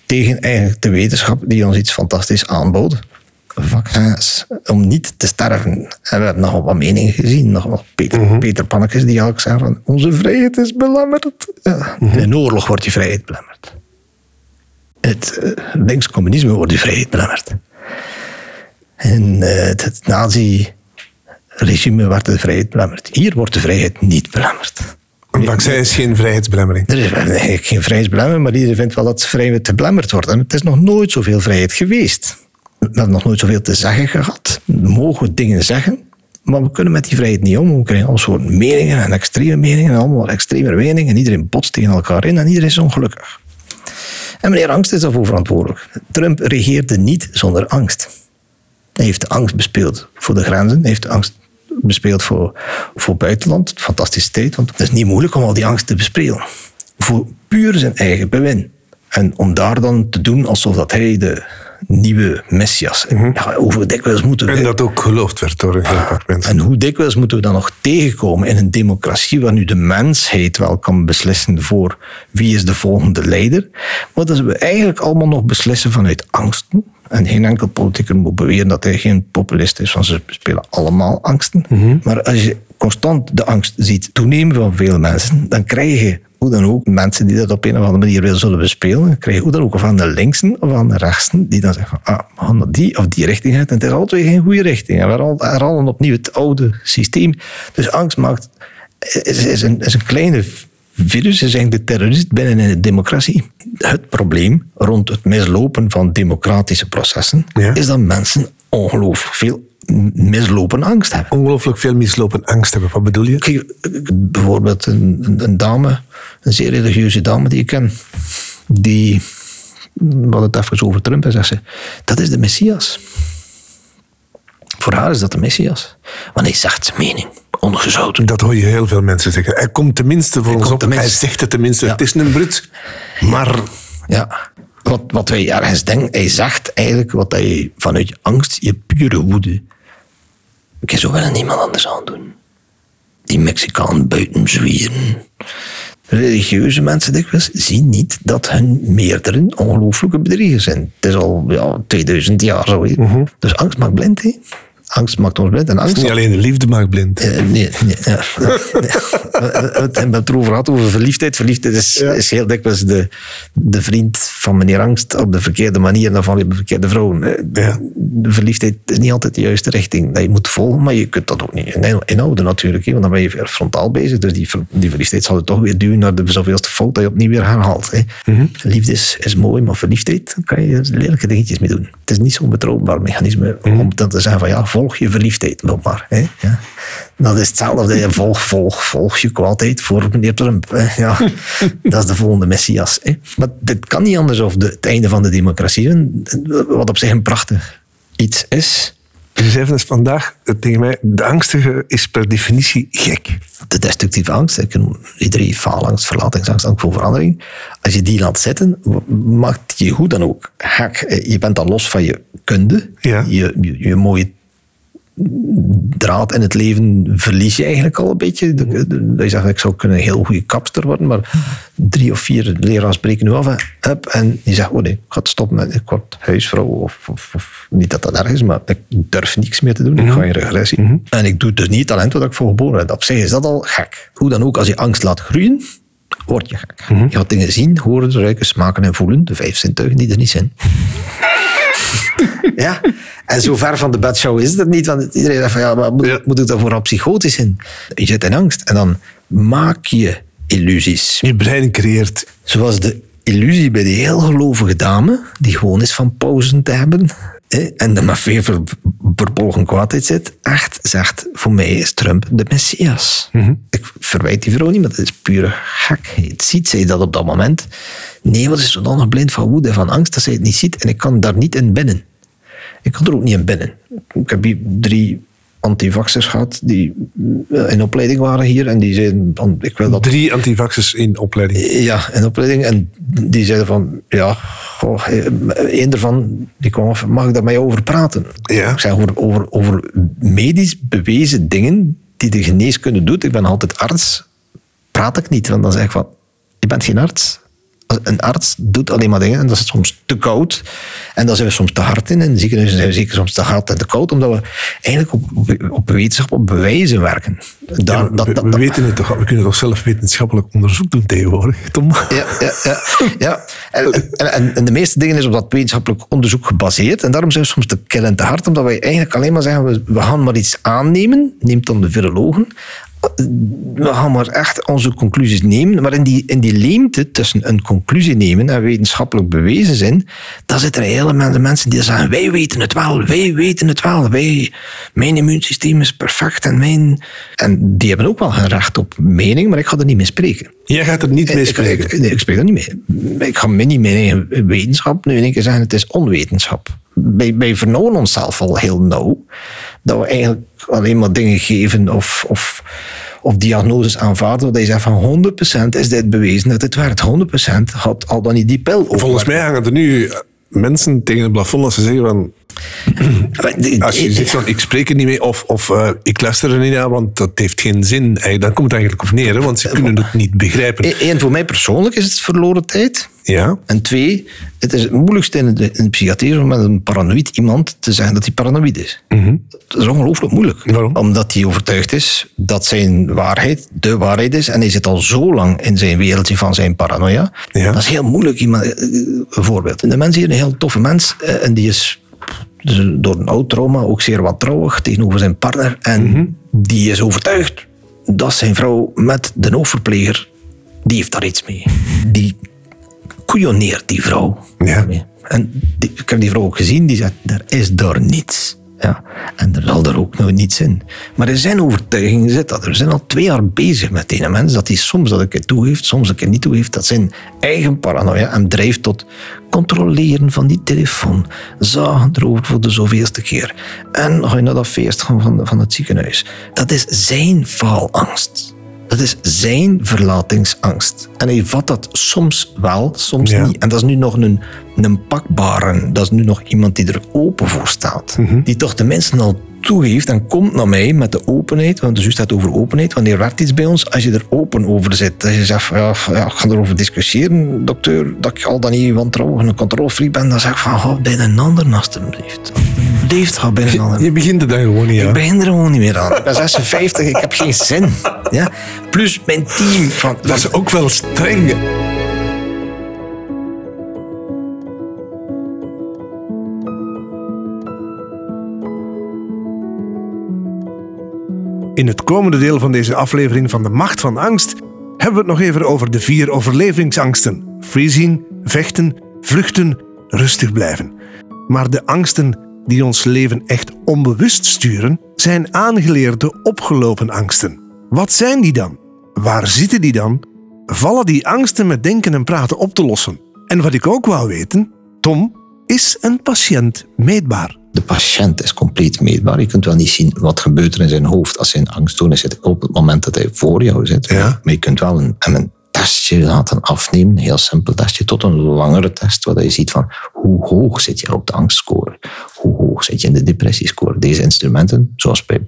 tegen eigenlijk de wetenschap die ons iets fantastisch aanbood. Vaccins om niet te sterven. En we hebben nogal wat meningen gezien. Nog wat Peter, Peter Pannekes die ook zei van onze vrijheid is belemmerd. Ja. In oorlog wordt die vrijheid belemmerd. Het uh, linkscommunisme wordt die vrijheid belemmerd. En uh, het nazi-regime werd de vrijheid belemmerd. Hier wordt de vrijheid niet belemmerd. Een vaccin is geen vrijheidsbelemmering. Er is eigenlijk geen vrijheidsbelemmering, maar iedereen vindt wel dat vrijheid belemmerd wordt. En het is nog nooit zoveel vrijheid geweest. We hebben nog nooit zoveel te zeggen gehad. We mogen dingen zeggen, maar we kunnen met die vrijheid niet om. We krijgen al soort meningen en extreme meningen en allemaal extreme meningen. En iedereen botst tegen elkaar in en iedereen is ongelukkig. En meneer Angst is daarvoor verantwoordelijk. Trump regeerde niet zonder angst. Hij heeft angst bespeeld voor de grenzen. Hij heeft angst bespeeld voor, voor buitenland. Fantastische tijd, want het is niet moeilijk om al die angst te bespelen. Voor puur zijn eigen bewin. En om daar dan te doen alsof dat hij de nieuwe Messias. Mm -hmm. ja, hoe dikwijls moeten we... En dat ook geloofd werd door een heel paar mensen. En hoe dikwijls moeten we dan nog tegenkomen in een democratie waar nu de mensheid wel kan beslissen voor wie is de volgende leider. Maar dat we eigenlijk allemaal nog beslissen vanuit angsten. En geen enkel politicus moet beweren dat hij geen populist is, want ze spelen allemaal angsten. Mm -hmm. Maar als je constant de angst ziet toenemen van veel mensen, dan krijg je hoe dan ook mensen die dat op een of andere manier willen zullen bespelen. Dan krijg je hoe dan ook aan de linksen of aan de rechtsen, die dan zeggen van, ah, we gaan die of die richting uit. En het is altijd geen goede richting. En we herhalen opnieuw het oude systeem. Dus angst maakt, is, is, een, is een kleine virus, is eigenlijk de terrorist binnen in de democratie. Het probleem rond het mislopen van democratische processen ja. is dat mensen ongelooflijk veel mislopen angst hebben. Ongelooflijk veel mislopen angst hebben. Wat bedoel je? Kijk, bijvoorbeeld een, een, dame, een zeer religieuze dame die ik ken, die, hadden het even over Trump, en zegt ze, dat is de Messias. Voor haar is dat de Messias. Want hij zegt zijn mening, ongezouten. Dat hoor je heel veel mensen zeggen. Hij komt tenminste voor hij ons op, tenminste. hij zegt het tenminste. Ja. Het is een brut, maar... Ja, wat, wat wij ergens denken, hij zegt eigenlijk wat hij vanuit je angst, je pure woede. Ik zou wel niemand anders aan doen. Die Mexicaan buiten zwieren. Religieuze mensen dikwijls zien niet dat hun meerdere ongelooflijke bedriegers zijn. Het is al ja, 2000 jaar zo. Mm -hmm. Dus angst maakt blind. Hè? Angst maakt ons blind. En angst niet alleen de liefde maakt blind. Uh, nee, nee, ja, nee. We hebben het erover gehad, over verliefdheid. Verliefdheid is, ja. is heel dikwijls de, de vriend van meneer Angst op de verkeerde manier en dan val je op de verkeerde vrouw. Ja. De verliefdheid is niet altijd de juiste richting dat je moet volgen, maar je kunt dat ook niet inhouden natuurlijk, want dan ben je weer frontaal bezig. Dus die, die verliefdheid zal je toch weer duwen naar de zoveelste fout dat je opnieuw weer herhaalt. Hè. Mm -hmm. Liefde is, is mooi, maar verliefdheid kan je lelijke dingetjes mee doen. Het is niet zo'n betrouwbaar mechanisme mm -hmm. om dan te zeggen van ja, volg je verliefdheid nog maar. Hè? Ja. Dat is hetzelfde. Volg, volg, volg je kwaadheid voor meneer Trump. Ja, dat is de volgende Messias. Hè? Maar dit kan niet anders of de, het einde van de democratie. Wat op zich een prachtig iets is. Dus vandaag tegen mij, de angstige is per definitie gek. De destructieve angst, noem iedereen faalangst, verlatingsangst, angst voor verandering. Als je die laat zitten, maakt je hoe dan ook gek. Je bent dan los van je kunde, ja. je, je, je mooie draad in het leven verlies je eigenlijk al een beetje. Dat je zegt, ik zou kunnen een heel goede kapster worden, maar drie of vier leraars spreken nu af. Heb, en je zegt, oh nee, ik ga stoppen met ik word huisvrouw. Of, of, of, niet dat dat erg is, maar ik durf niks meer te doen. Ik ga in regressie. Mm -hmm. En ik doe dus niet het talent wat ik voor geboren heb. Op zich is dat al gek. Hoe dan ook, als je angst laat groeien, word je gek. Mm -hmm. Je gaat dingen zien, horen, ruiken, smaken en voelen. De vijf zintuigen die er niet zijn. ja. En zo ver van de bedshow is het niet. Want iedereen zegt van ja, maar moet, ja. moet ik daarvoor al psychotisch in? Je zit in angst. En dan maak je illusies. Je brein creëert. Zoals de illusie bij die heel gelovige dame, die gewoon is van pauzen te hebben. En de maar veel ver, verbolgen kwaadheid zit. Echt zegt, voor mij is Trump de Messias. Mm -hmm. Ik verwijt die vrouw niet, maar dat is pure gekheid. Ziet zij dat op dat moment? Nee, wat is zo dan nog blind van woede en van angst dat zij het niet ziet. En ik kan daar niet in binnen. Ik kan er ook niet in binnen. Ik heb hier drie antivaxers gehad die in opleiding waren hier. En die zeiden van, ik wil dat... Drie antivaxers in opleiding? Ja, in opleiding. En die zeiden van, ja, goh, een ervan, die kwam af, mag ik daar mee over praten? Ja. Ik zei over, over, over medisch bewezen dingen die de geneeskunde doet. Ik ben altijd arts. Praat ik niet, want dan zeg ik van, je bent geen arts. Een arts doet alleen maar dingen en dat is soms te koud. En daar zijn we soms te hard in. In ziekenhuizen zijn we zeker soms te hard en te koud, omdat we eigenlijk op, op, wetenschap, op bewijzen werken. Daar, Ja, dat, we, dat, we weten het toch, we kunnen toch zelf wetenschappelijk onderzoek doen tegenwoordig, Tom? Ja, ja, ja. ja. En, en, en de meeste dingen is op dat wetenschappelijk onderzoek gebaseerd. En daarom zijn we soms te kil en te hard, omdat wij eigenlijk alleen maar zeggen, we, we gaan maar iets aannemen. Neemt dan de virologen. We gaan maar echt onze conclusies nemen. Maar in die, in die leemte tussen een conclusie nemen en wetenschappelijk bewezen zijn, daar zitten er hele mensen- mensen die zeggen, wij weten het wel, wij weten het wel. Wij, mijn immuunsysteem is perfect en mijn... En die hebben ook wel een recht op mening, maar ik ga er niet mee spreken. Jij gaat er niet mee spreken. ik, nee, ik spreek er niet mee. Ik ga me niet eigen wetenschap nu in één keer zeggen, het is onwetenschap. Wij, wij vernauwen onszelf al heel nauw. Dat we eigenlijk alleen maar dingen geven of, of, of diagnoses aanvaarden. Dat je zegt van 100% is dit bewezen dat het werkt. 100% had al dan niet die pil ook Volgens mij hangen er nu mensen tegen het plafond als ze zeggen van... Als je zegt van, ik spreek er niet mee of, of eh, ik luister er niet naar, want dat heeft geen zin. Eigenlijk, dan komt het eigenlijk op neer, hè, want ze kunnen het niet begrijpen. Eén, voor mij persoonlijk is het verloren tijd. Ja, En twee, het is het moeilijkste in de, in de psychiatrie om met een paranoïd iemand te zeggen dat hij paranoïd is. Dat is ongelooflijk moeilijk. Waarom? Omdat hij overtuigd is dat zijn waarheid de waarheid is. En hij zit al zo lang in zijn wereldje van zijn paranoia. Ja. Dat is heel moeilijk. Iemand, eh, een voorbeeld. De mens hier, een heel toffe mens. eh, En die is dus door een oud trauma ook zeer wantrouwig tegenover zijn partner. En die is overtuigd dat zijn vrouw met de hoofdverpleger, die heeft daar iets mee. Die koeioneert die vrouw. Ja. En die- ik heb die vrouw ook gezien, die zegt, er is daar niets. Ja. En er zal er ook nog niets in. Maar in zijn overtuiging zit dat. er. Zijn al twee jaar bezig met die mens, dat hij soms dat ik het toegeeft, soms dat ik niet toegeeft, dat zijn eigen paranoia hem drijft tot controleren van die telefoon, zagen erover voor de zoveelste keer. En ga je naar dat feest van, van het ziekenhuis. Dat is zijn faalangst. Dat is zijn verlatingsangst. En hij vat dat soms wel, soms Ja. niet. En dat is nu nog een, een pakbare. Dat is nu nog iemand die er open voor staat. Die toch de mensen al toegeeft en komt naar mij met de openheid. Want de zus staat over openheid. Wanneer werkt iets bij ons? Als je er open over zit. Als je zegt, van, ja, ja, ik ga erover discussiëren, dokter, dat ik al dan niet wantrouwig en een controlefreak ben. Dan zeg ik van, ga bij een ander alstublieft. Alsjeblieft, ga je begint er dan gewoon niet Ik aan. begin er gewoon niet meer aan. Ik ben 56, ik heb geen zin. Ja? Plus mijn team. Van, Dat is ook wel streng. In het komende deel van deze aflevering van De Macht van Angst hebben we het nog even over de vier overlevingsangsten: freezing, vechten, vluchten, rustig blijven. Maar de angsten die ons leven echt onbewust sturen, zijn aangeleerde opgelopen angsten. Wat zijn die dan? Waar zitten die dan? Vallen die angsten met denken en praten op te lossen? En wat ik ook wou weten, Tom, is een patiënt meetbaar? De patiënt is compleet meetbaar. Je kunt wel niet zien wat gebeurt er in zijn hoofd als hij in angststoornis zit op het moment dat hij voor jou zit. Ja. Maar je kunt wel een, hem een testje laten afnemen, een heel simpel testje, tot een langere test, waar je ziet van hoe hoog zit je op de angstscore, hoe hoog zit je in de depressiescore. Deze instrumenten, zoals bij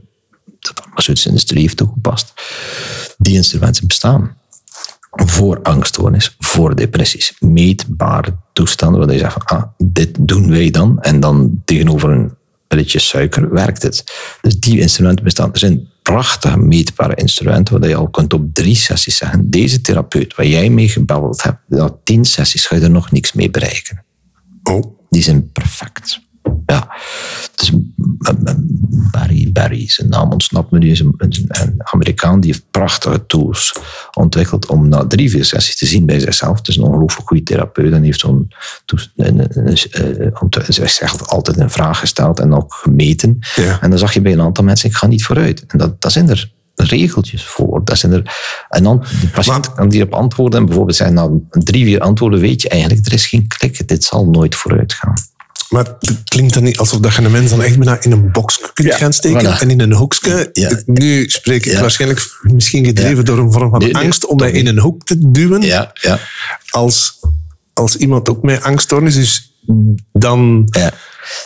de farmaceutische industrie heeft toegepast, die instrumenten bestaan voor angststoornis, voor depressies. Meetbare toestanden waar je zegt van, ah, dit doen wij dan. En dan tegenover een ritje suiker werkt het. Dus die instrumenten bestaan. Er zijn prachtige meetbare instrumenten waar je al kunt op drie sessies zeggen, deze therapeut waar jij mee gebabbeld hebt, na tien sessies ga je er nog niks mee bereiken. Oh, Die zijn perfect. Ja, dus Barry, Barry, zijn naam ontsnapt me nu, is een, Amerikaan die heeft prachtige tools ontwikkeld om na drie, vier sessies te zien bij zichzelf. Het is een ongelooflijk goede therapeut en heeft zo'n altijd een vraag gesteld en ook gemeten. Ja. En dan zag je bij een aantal mensen, ik ga niet vooruit. En dat, dat zijn er regeltjes voor. Dat zijn er, en dan, de patiënt kan hierop antwoorden en bijvoorbeeld zijn na drie, vier antwoorden weet je eigenlijk, er is geen klik, dit zal nooit vooruit gaan. Maar het klinkt dan niet alsof dat je een mens dan echt bijna in een box kunt Ja, gaan steken voilà. en in een hoekje. Ja. Nu spreek ik Ja. waarschijnlijk misschien gedreven door een vorm van Nee, nee, angst om mij in een hoek te duwen. Ja, ja. Als, als iemand ook met angststoornis is, dan... Ja.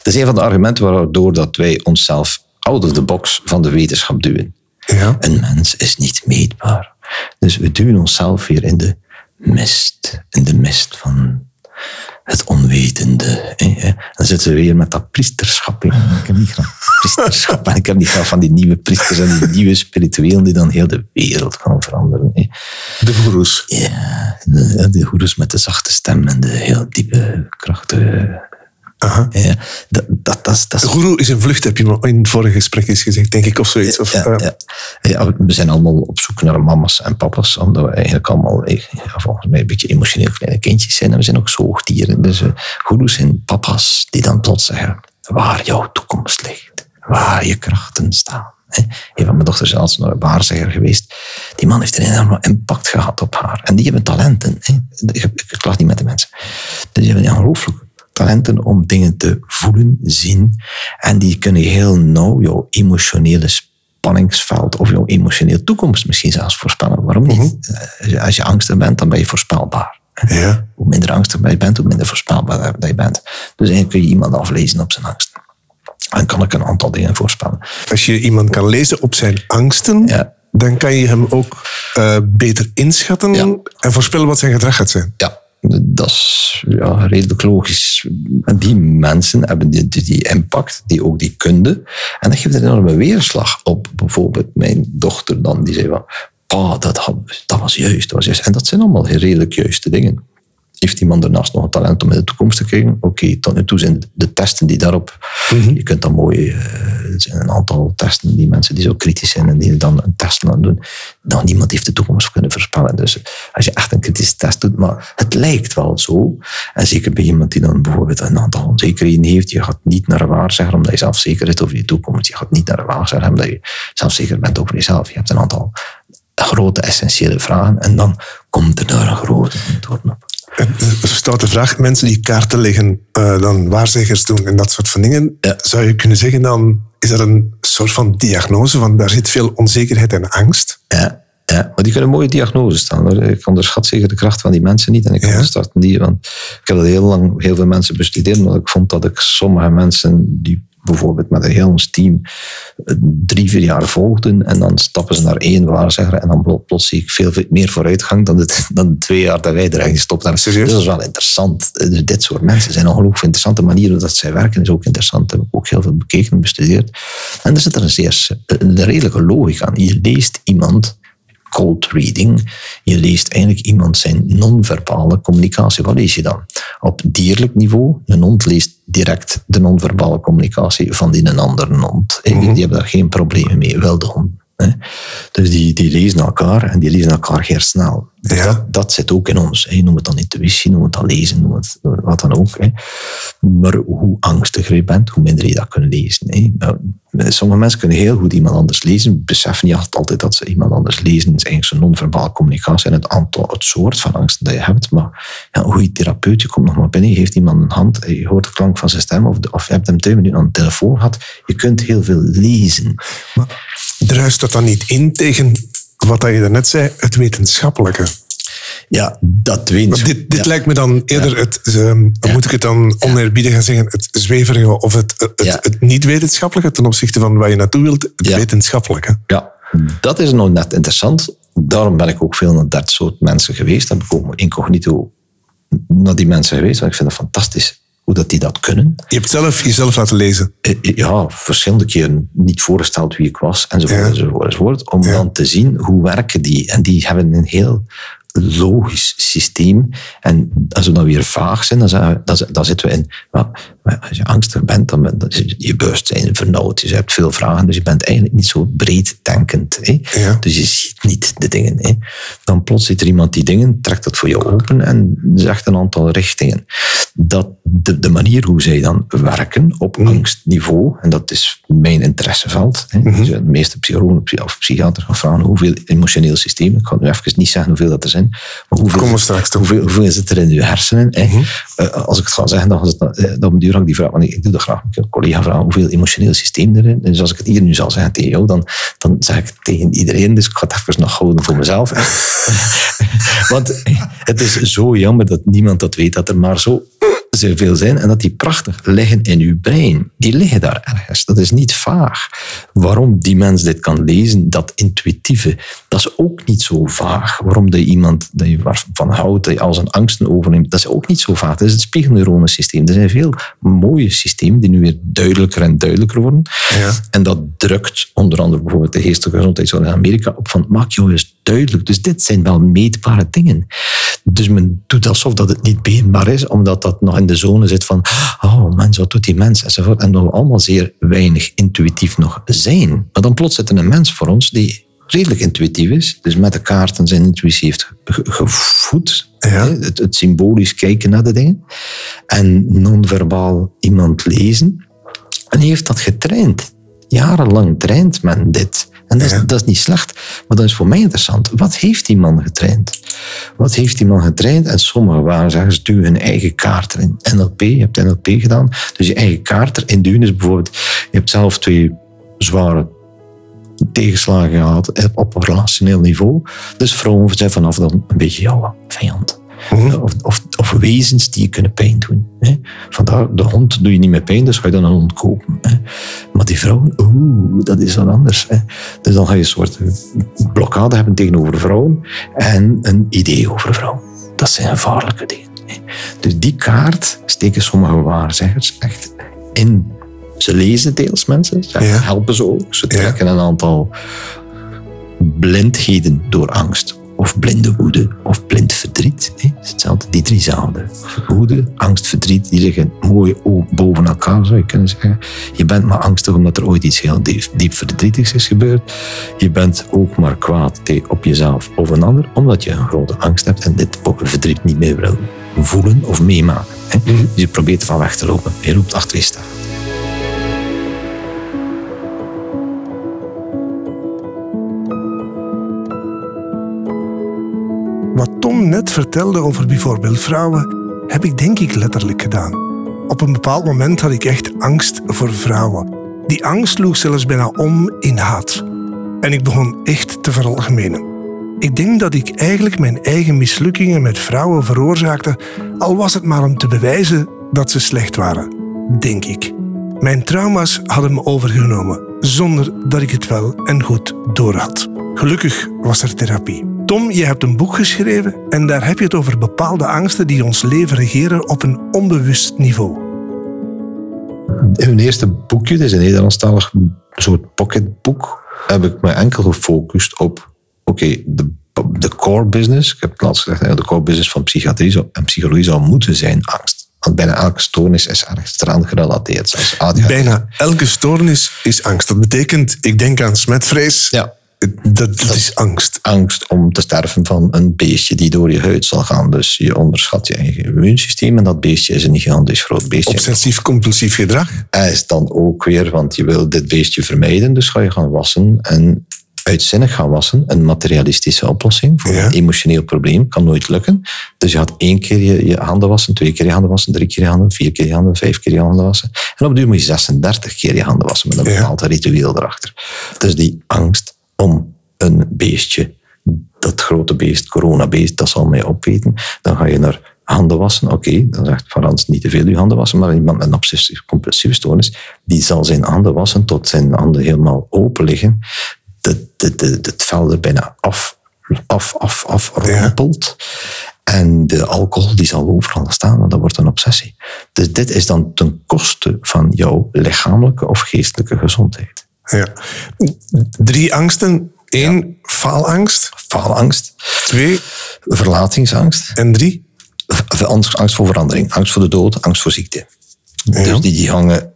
Dat is een van de argumenten waardoor dat wij onszelf out of the box van de wetenschap duwen. Ja. Een mens is niet meetbaar. Dus we duwen onszelf weer in de mist. In de mist van het onwetende. Hè? Dan zitten we weer met dat priesterschap. Hè? Ik heb niet graag priesterschap en ik heb niet graag van die nieuwe priesters en die nieuwe spirituelen die dan heel de wereld gaan veranderen. Hè? De goeroes. Ja, de, de goeroes met de zachte stem en de heel diepe, krachtige... Aha. Ja, dat, dat, dat, is- dat is Guru is een vlucht, heb je in het vorige gesprek eens gezegd, denk ik, of zoiets. Of, ja, eh, ja. Ja, we zijn allemaal op zoek naar mama's en papa's, omdat we eigenlijk allemaal eh, ja, volgens mij een beetje emotioneel kleine kindjes zijn. En we zijn ook zoogdieren. Dus uh, goeroes zijn papa's die dan plots zeggen waar jouw toekomst ligt, waar je krachten staan. Een van mijn dochters is zelfs naar een waarzegger geweest. Die man heeft een enorme impact gehad op haar. En die hebben talenten. hè. Ik, ik, ik klaag niet met de mensen. Dus die hebben ongelooflijk talenten om dingen te voelen, zien. En die kunnen heel nauw jouw emotionele spanningsveld of jouw emotionele toekomst misschien zelfs voorspellen. Waarom niet? Eh, als je- Als je angstig bent, dan ben je voorspelbaar. ja. Hoe minder angstig je bent, hoe minder voorspelbaar dat je bent. Dus eigenlijk kun je iemand aflezen op zijn angst. En kan ik een aantal dingen voorspellen. Als je iemand kan lezen op zijn angsten, Ja. dan kan je hem ook eh, beter inschatten Ja. en voorspellen wat zijn gedrag gaat zijn. Ja, dat is ja, redelijk logisch. Die mensen hebben die, die, impact, die ook die kunde. En dat geeft een enorme weerslag op bijvoorbeeld mijn dochter dan, die zei van, pa, dat, dat was juist, dat was juist. En dat zijn allemaal redelijk juiste dingen. Heeft iemand daarnaast nog een talent om in de toekomst te kijken? Oké, tot nu toe zijn de testen die daarop... Je kunt dan mooi... eh, Er zijn een aantal testen, die mensen die zo kritisch zijn en die dan een test laten doen. Dan niemand heeft de toekomst kunnen voorspellen. Dus als je echt een kritische test doet, maar het lijkt wel zo. En zeker bij iemand die dan bijvoorbeeld een aantal onzekerheden heeft. Je gaat niet naar een waarzegger omdat je zelf zeker bent over je toekomst. Je gaat niet naar een waarzegger omdat je zelf zeker bent over jezelf. Je hebt een aantal grote essentiële vragen en dan komt er daar een grote antwoord op. Een een stoute vraag. Mensen die kaarten leggen, eh, dan waarzeggers doen en dat soort van dingen. Ja. Zou je kunnen zeggen dan, is dat een soort van diagnose van daar zit veel onzekerheid en angst? Ja, ja, maar die kunnen mooie diagnoses stellen. hoor. Ik onderschat zeker de kracht van die mensen niet. En ik Ja. onderschat die, want ik heb dat heel lang heel veel mensen bestudeerd, omdat ik vond dat ik sommige mensen die bijvoorbeeld met een heel ons team eh, drie, vier jaar volgden en dan stappen ze naar één waarzegger en dan plo- plots zie ik veel meer vooruitgang dan de, dan de twee jaar dat wij erin gestopt hebben. Serieus? Dus dat is wel interessant. Dus dit soort mensen zijn ongelooflijk interessante manieren dat zij werken is ook interessant. Heb ik ook heel veel bekeken en bestudeerd. En er zit er een zeer een redelijke logica aan. Je leest iemand cold reading. Je leest eigenlijk iemand zijn non-verbale communicatie. Wat lees je dan? Op dierlijk niveau, een hond leest direct de non-verbale communicatie van die een andere hond. Die, die hebben daar geen problemen mee, wel de hond. Hè. Dus die, die lezen elkaar en die lezen elkaar heel snel. Dus Ja. dat, dat zit ook in ons. hè. Noem het dan intuïtie, noem het dan lezen, noem het wat dan ook. Hè. Maar hoe angstiger je bent, hoe minder je dat kunt lezen. Hè. Nou, Sommige mensen kunnen heel goed iemand anders lezen, beseffen niet altijd dat ze iemand anders lezen. Het is eigenlijk zo'n non-verbale communicatie en het, aantal, het soort van angst dat je hebt. Maar ja, een goede therapeut, je komt nog maar binnen, je geeft iemand een hand, je hoort de klank van zijn stem of, of je hebt hem twee minuten aan de telefoon gehad. Je kunt heel veel lezen. Druist dat dan niet in tegen wat je daarnet zei, het wetenschappelijke? Ja, dat weet Want dit dit ja. lijkt me dan eerder het, ehm, hoe moet ik het dan oneerbiedig gaan zeggen, het zweverige of het, het, Ja. het niet-wetenschappelijke ten opzichte van waar je naartoe wilt, het Ja. wetenschappelijke. Ja, dat is nou net interessant. Daarom ben ik ook veel naar dat soort mensen geweest. Ik ook incognito naar die mensen geweest. Want ik vind het fantastisch hoe dat die dat kunnen. Je hebt zelf jezelf laten lezen. Eh, Ja, verschillende keren niet voorgesteld wie ik was, enzovoort, Ja. enzovoort, enzovoort. Om Ja. dan te zien hoe werken die. En die hebben een heel logisch systeem. En als we dan weer vaag zijn, dan, dan, dan zitten we in... als je angstig bent, dan, ben- dan is je bewustzijn vernauwd. Dus je hebt veel vragen, dus je bent eigenlijk niet zo breed denkend. Ja. Dus je ziet niet de dingen. Hè? Dan plots ziet er iemand die dingen, trekt dat voor je open en zegt een aantal richtingen. Dat de, de manier hoe zij dan werken op angstniveau, en dat is mijn interesseveld. Hè? Dus de meeste psychologen psy- of psychiaters gaan vragen hoeveel emotioneel systeem. Ik ga nu even niet zeggen hoeveel dat er zijn, maar hoeveel, we straks hoeveel, hoeveel zit er in je hersenen? Hè? Eh, als ik het ga zeggen, dan is het eh, dan duur ik die vraag, want ik, doe dat graag. Heb een collega vragen hoeveel emotioneel systeem er is. Dus als ik het hier nu zal zeggen tegen jou, dan, dan zeg ik het tegen iedereen. Dus ik ga het even nog houden voor mezelf. Want het is zo jammer dat niemand dat weet, dat er maar zo zoveel zijn en dat die prachtig liggen in uw brein. Die liggen daar ergens. Dat is niet vaag. Waarom die mens dit kan lezen, dat intuïtieve, dat is ook niet zo vaag. Waarom de iemand dat je van houdt, dat je al zijn angsten overneemt, dat is ook niet zo vaag. Dat is het spiegelneuronensysteem. Er zijn veel mooie systemen die nu weer duidelijker en duidelijker worden. Ja. En dat drukt onder andere bijvoorbeeld de geestelijke gezondheidszorg in Amerika op van maak jou eens duidelijk. Dus dit zijn wel meetbare dingen. Dus men doet alsof dat het niet beenbaar is, omdat dat nog in de zone zit van oh mens, wat doet die mens enzovoort. En dat we allemaal zeer weinig intuïtief nog zijn. Maar dan plots zit er een mens voor ons die redelijk intuïtief is. Dus met de kaarten zijn intuïtie heeft gevoed. Ja. Het, het, symbolisch kijken naar de dingen. En non-verbaal iemand lezen. En hij heeft dat getraind. Jarenlang traint men dit. En dat is, dat is niet slecht, maar dat is voor mij interessant. Wat heeft die man getraind? Wat heeft die man getraind? En sommigen waren, zeggen ze, duwen hun eigen kaart erin. NLP, je hebt NLP gedaan, dus je eigen kaart erin duwen is bijvoorbeeld, je hebt zelf twee zware tegenslagen gehad op relationeel niveau. Dus vrouwen zijn vanaf dan een beetje jouw vijand. Of, of, of, wezens die je kunnen pijn doen. Hè. Vandaar, de hond doe je niet meer pijn, dus ga je dan een hond kopen. Hè. Maar die vrouwen, oeh, dat is wat anders. Hè. Dus dan ga je een soort blokkade hebben tegenover vrouwen en een idee over vrouwen. Dat zijn gevaarlijke dingen. Hè. Dus die kaart steken sommige waarzeggers echt in. Ze lezen deels mensen, ze helpen ze ook. Ze trekken een aantal blindheden door angst of blinde woede of blind verdriet. Hè? Hetzelfde, die drie zouden. Woede, angst, verdriet, die liggen mooi boven elkaar, zou je kunnen zeggen. Je bent maar angstig omdat er ooit iets heel diep, diep verdrietigs is gebeurd. Je bent ook maar kwaad op jezelf of een ander, omdat je een grote angst hebt en dit verdriet niet meer wil voelen of meemaken. Hè? Mhm. Dus je probeert ervan weg te lopen. Je loopt achter je staan. Tom net vertelde over bijvoorbeeld vrouwen, heb ik denk ik letterlijk gedaan. Op een bepaald moment had ik echt angst voor vrouwen. Die angst sloeg zelfs bijna om in haat. En ik begon echt te veralgemenen. Ik denk dat ik eigenlijk mijn eigen mislukkingen met vrouwen veroorzaakte, al was het maar om te bewijzen dat ze slecht waren. Denk ik. Mijn trauma's hadden me overgenomen, zonder dat ik het wel en goed doorhad. Gelukkig was er therapie. Tom, je hebt een boek geschreven en daar heb je het over bepaalde angsten die ons leven regeren op een onbewust niveau. In mijn eerste boekje, dat is een Nederlandstalig soort pocketboek, heb ik me enkel gefocust op oké, de, de core business. Ik heb het laatst gezegd, de core business van psychiatrie en psychologie zou moeten zijn angst. Want bijna elke stoornis is ergens eraan gerelateerd. Zoals Bijna elke stoornis is angst. Dat betekent, ik denk aan smetvrees. Ja dat, is angst. Angst om te sterven van een beestje die door je huid zal gaan. Dus je onderschat je eigen immuunsysteem en dat beestje is een gigantisch groot beestje. Obsessief-compulsief gedrag? Hij is dan ook weer, want je wil dit beestje vermijden, dus ga je gaan wassen en uitzinnig gaan wassen. Een materialistische oplossing voor een emotioneel probleem kan nooit lukken. Dus je gaat één keer je, je, handen wassen, twee keer je handen wassen, drie keer je handen, vier keer je handen, vijf keer je handen wassen. En op duur moet je 36 keer je handen wassen met een bepaald ritueel erachter. Dus die angst om een beestje, dat grote beest, coronabeest, dat zal mij opeten. Dan ga je naar handen wassen. Oké, dan zegt Frans niet te veel je handen wassen, maar iemand met een obsessief-compulsieve stoornis, die zal zijn handen wassen tot zijn handen helemaal open liggen. Het vel er bijna af, af, af, af rompelt. En de alcohol die zal overal staan, want dat wordt een obsessie. Dus dit is dan ten koste van jouw lichamelijke of geestelijke gezondheid. Ja. Drie angsten. Eén, faalangst. Faalangst. Twee, verlatingsangst. En drie? Angst voor verandering, angst voor de dood, angst voor ziekte. Ja. Dus die, die hangen.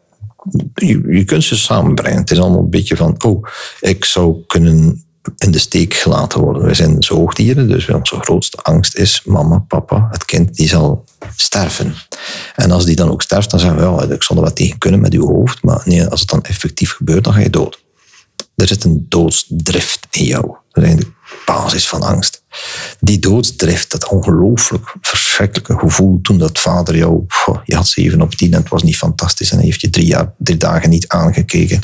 Je, je kunt ze samenbrengen. Het is allemaal een beetje van, oh, ik zou kunnen in de steek gelaten worden. We zijn zoogdieren, dus onze grootste angst is mama, papa, het kind, die zal sterven. En als die dan ook sterft, dan zeggen we, ja, ik zal er wat tegen kunnen met uw hoofd, maar nee, als het dan effectief gebeurt, dan ga je dood. Er zit een doodsdrift in jou. Dat is de basis van angst. Die doodsdrift, dat ongelooflijk verschrikkelijke gevoel toen dat vader jou, je had 7 op 10 en het was niet fantastisch en hij heeft je drie, jaar, drie dagen niet aangekeken.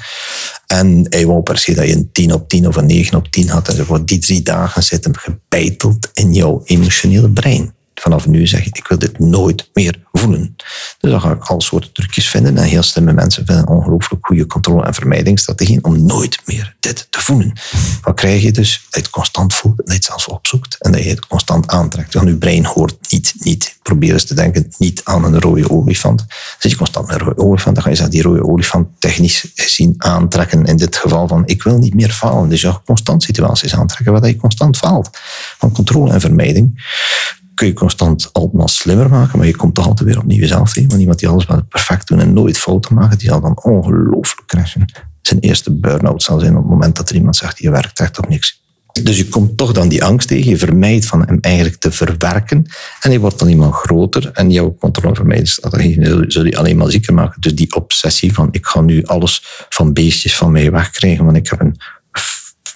En hij wou per se dat je een 10 op 10 of een 9 op 10 had. En voor die drie dagen zit hem gebeiteld in jouw emotionele brein. Vanaf nu zeggen, ik wil dit nooit meer voelen. Dus dan ga ik al soorten trucjes vinden. En heel slimme mensen vinden ongelooflijk goede controle- en vermijdingsstrategieën om nooit meer dit te voelen. Wat krijg je dus? Dat je het constant voelt, dat je het zelfs opzoekt en dat je het constant aantrekt. Want je brein hoort niet, niet. Probeer eens te denken, niet aan een rode olifant. Zit je constant met een rode olifant, dan ga je zeggen, die rode olifant technisch gezien aantrekken. In dit geval van, ik wil niet meer falen. Dus je gaat constant situaties aantrekken waar je constant faalt. Van controle en vermijding kun je constant altijd slimmer maken, maar je komt toch altijd weer opnieuw jezelf tegen. Want iemand die alles maar perfect doen en nooit fouten maken, die zal dan ongelooflijk crashen. Zijn eerste burn-out zal zijn op het moment dat er iemand zegt, je werkt echt op niks. Dus je komt toch dan die angst tegen, je vermijdt van hem eigenlijk te verwerken en je wordt dan iemand groter en jouw controlevermijdingsstrategie zul je alleen maar zieker maken. Dus die obsessie van ik ga nu alles van beestjes van mij wegkrijgen, want ik heb een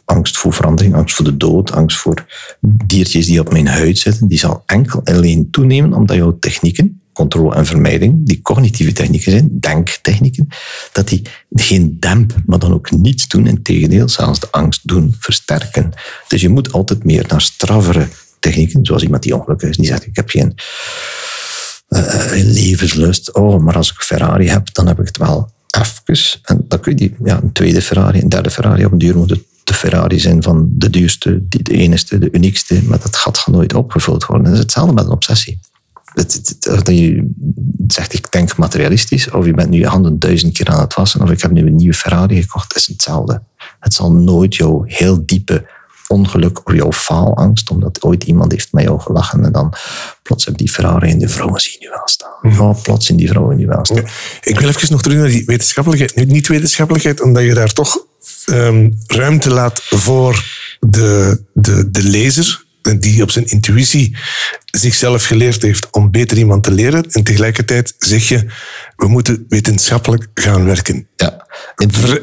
angst voor verandering, angst voor de dood, angst voor diertjes die op mijn huid zitten, die zal enkel alleen toenemen omdat jouw technieken, controle en vermijding, die cognitieve technieken zijn, denktechnieken, dat die geen dempen, maar dan ook niets doen. In tegendeel, zelfs de angst doen versterken. Dus je moet altijd meer naar straffere technieken, zoals iemand die ongelukkig is, die zegt, ik heb geen uh, levenslust. Oh, maar als ik Ferrari heb, dan heb ik het wel even. En dan kun je die, ja, een tweede Ferrari, een derde Ferrari op een duur moeten de Ferrari zijn van de duurste, de enigste, de uniekste, maar dat gat gaat nooit opgevuld worden. Dat is hetzelfde met een obsessie. Dat, dat, je zegt, ik denk materialistisch, of je bent nu je handen duizend keer aan het wassen, of ik heb nu een nieuwe Ferrari gekocht, dat is hetzelfde. Het zal nooit jouw heel diepe ongeluk of jouw faalangst, omdat ooit iemand heeft met jou gelachen en dan plots heb die Ferrari en de vrouwen zien nu wel staan. Ja, plots in die vrouwen nu wel staan. Ik wil even nog terug naar die wetenschappelijkheid. Niet wetenschappelijkheid, omdat je daar toch um, ruimte laat voor de, de, de lezer, die op zijn intuïtie zichzelf geleerd heeft om beter iemand te leren. En tegelijkertijd zeg je, we moeten wetenschappelijk gaan werken. Ja.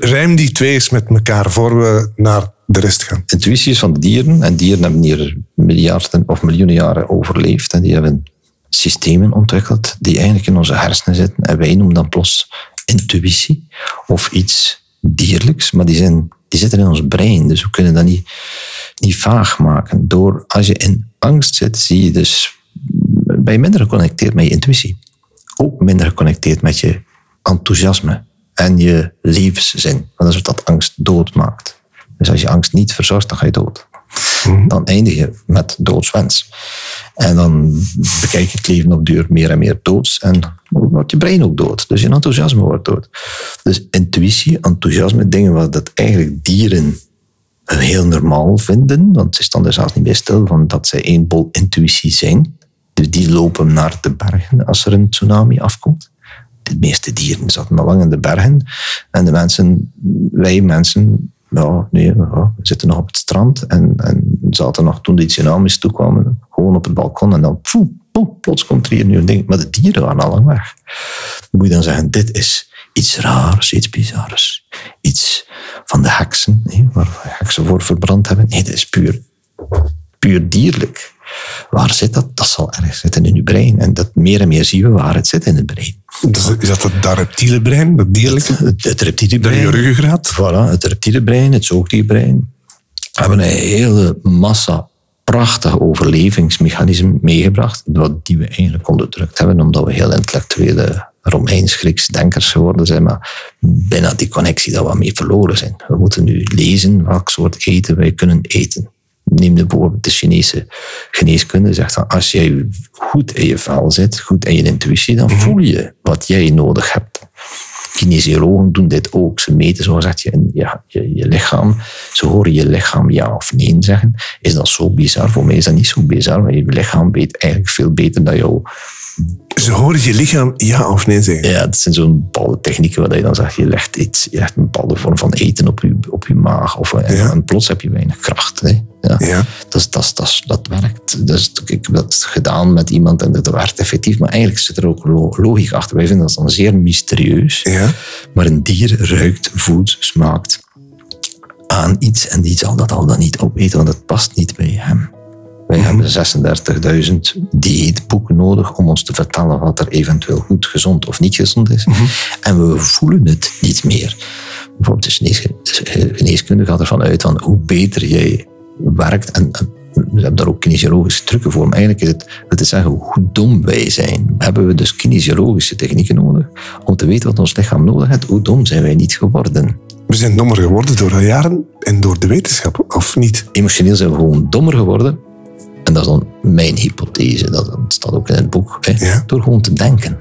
Rijm die twee eens met elkaar voor we naar de rest gaan. Intuïtie is van dieren. En dieren hebben hier miljarden of miljoenen jaren overleefd. En die hebben systemen ontwikkeld die eigenlijk in onze hersenen zitten. En wij noemen dat plots intuïtie of iets dierlijks, maar die, zijn, die zitten in ons brein. Dus we kunnen dat niet, niet vaag maken. Door, als je in angst zit, zie je dus, ben je minder geconnecteerd met je intuïtie. Ook minder geconnecteerd met je enthousiasme en je levenszin. Want dat is wat angst doodmaakt. Dus als je angst niet verzorgt, dan ga je dood. Mhm. Dan eindig je met doodswens. En dan bekijk je het leven op duur meer en meer doods. En wordt je brein ook dood. Dus je enthousiasme wordt dood. Dus intuïtie, enthousiasme, dingen wat dat eigenlijk dieren heel normaal vinden. Want ze staan er zelfs niet bij stil van dat zij één bol intuïtie zijn. Dus die lopen naar de bergen als er een tsunami afkomt. De meeste dieren zaten al lang in de bergen. En de mensen, wij mensen, ja, nee, we zitten nog op het strand en, en zaten nog toen die tsunamis toekwamen, gewoon op het balkon en dan plots komt er hier nu een ding. Maar de dieren waren al lang weg. Moet je dan zeggen, dit is iets raars, iets bizars. Iets van de heksen, nee, waar heksen voor verbrand hebben. Nee, dat is puur, puur dierlijk. Waar zit dat? Dat zal ergens zitten in je brein. En dat meer en meer zien we waar het zit in het brein. is dat het reptiele brein, dat dierlijke? Het, het reptiele brein. je ruggengraat? Voilà, het reptiele brein, het zoogdierbrein. We hebben een hele massa prachtige overlevingsmechanismen meegebracht, wat die we eigenlijk onderdrukt hebben, omdat we heel intellectuele Romeins-Grieks denkers geworden zijn, maar bijna die connectie dat we mee verloren zijn. We moeten nu lezen welk soort eten wij kunnen eten neem bijvoorbeeld de Chinese geneeskunde, zegt dan, als jij goed in je vel zit, goed in je intuïtie, dan mhm. voel je wat jij nodig hebt. Kinesiologen doen dit ook. Ze meten, zo gezegd, je, je, je, je, lichaam. Ze horen je lichaam ja of nee zeggen. Is dat zo bizar? Voor mij is dat niet zo bizar, maar je lichaam weet eigenlijk veel beter dan jou ze horen je lichaam ja of nee zeggen. Ja, dat zijn zo'n bepaalde technieken waar je dan zegt, je legt iets, je legt een bepaalde vorm van eten op je, op je maag. Of, en, plots heb je weinig kracht. Hè. Ja. ja. Dus, dat, dat, dat werkt. Dus, ik heb dat gedaan met iemand en dat werkt effectief. Maar eigenlijk zit er ook logica achter. Wij vinden dat dan zeer mysterieus. Ja. Maar een dier ruikt, voelt, smaakt aan iets en die zal dat al dan niet opeten, want het past niet bij hem. Wij hebben 36.000 dieetboeken nodig om ons te vertellen wat er eventueel goed, gezond of niet gezond is. Mhm. En we voelen het niet meer. Bijvoorbeeld de geneeskunde gaat ervan uit van hoe beter jij werkt en ze hebben daar ook kinesiologische trucken voor. Maar eigenlijk is het, het is zeggen hoe dom wij zijn. Hebben we dus kinesiologische technieken nodig om te weten wat ons lichaam nodig heeft. Hoe dom zijn wij niet geworden? We zijn dommer geworden door de jaren en door de wetenschap, of niet? Emotioneel zijn we gewoon dommer geworden. En dat is dan mijn hypothese, dat staat ook in het boek. Hè, Ja. Door gewoon te denken.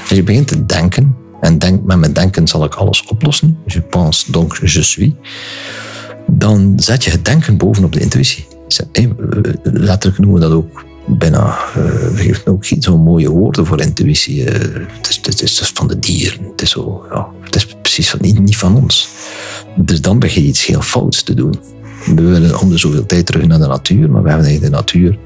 Als je begint te denken, en denk, met mijn denken zal ik alles oplossen, je pense donc je suis, dan zet je het denken bovenop de intuïtie. Eh, Letterlijk noemen we dat ook bijna, eh, we geven ook geen zo'n mooie woorden voor intuïtie. eh, Het is, het, is, het is van de dieren. Het is, zo, ja, het is precies van, niet, niet van ons. Dus dan begin je iets heel fouts te doen. We willen om de zoveel tijd terug naar de natuur, maar we hebben eigenlijk de natuur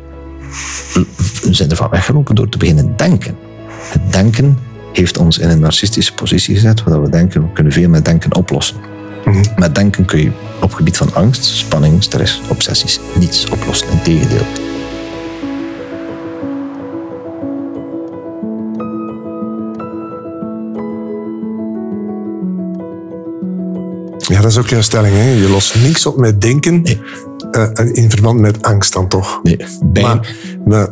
we zijn ervan weggelopen door te beginnen denken. Het denken heeft ons in een narcistische positie gezet, waar we denken, we kunnen veel met denken oplossen. Mhm. Met denken kun je op het gebied van angst, spanning, stress, obsessies niets oplossen. Integendeel. Ja, dat is ook jouw stelling. Hè? Je lost niks op met denken Nee. eh, in verband met angst dan toch. Nee, Maar, maar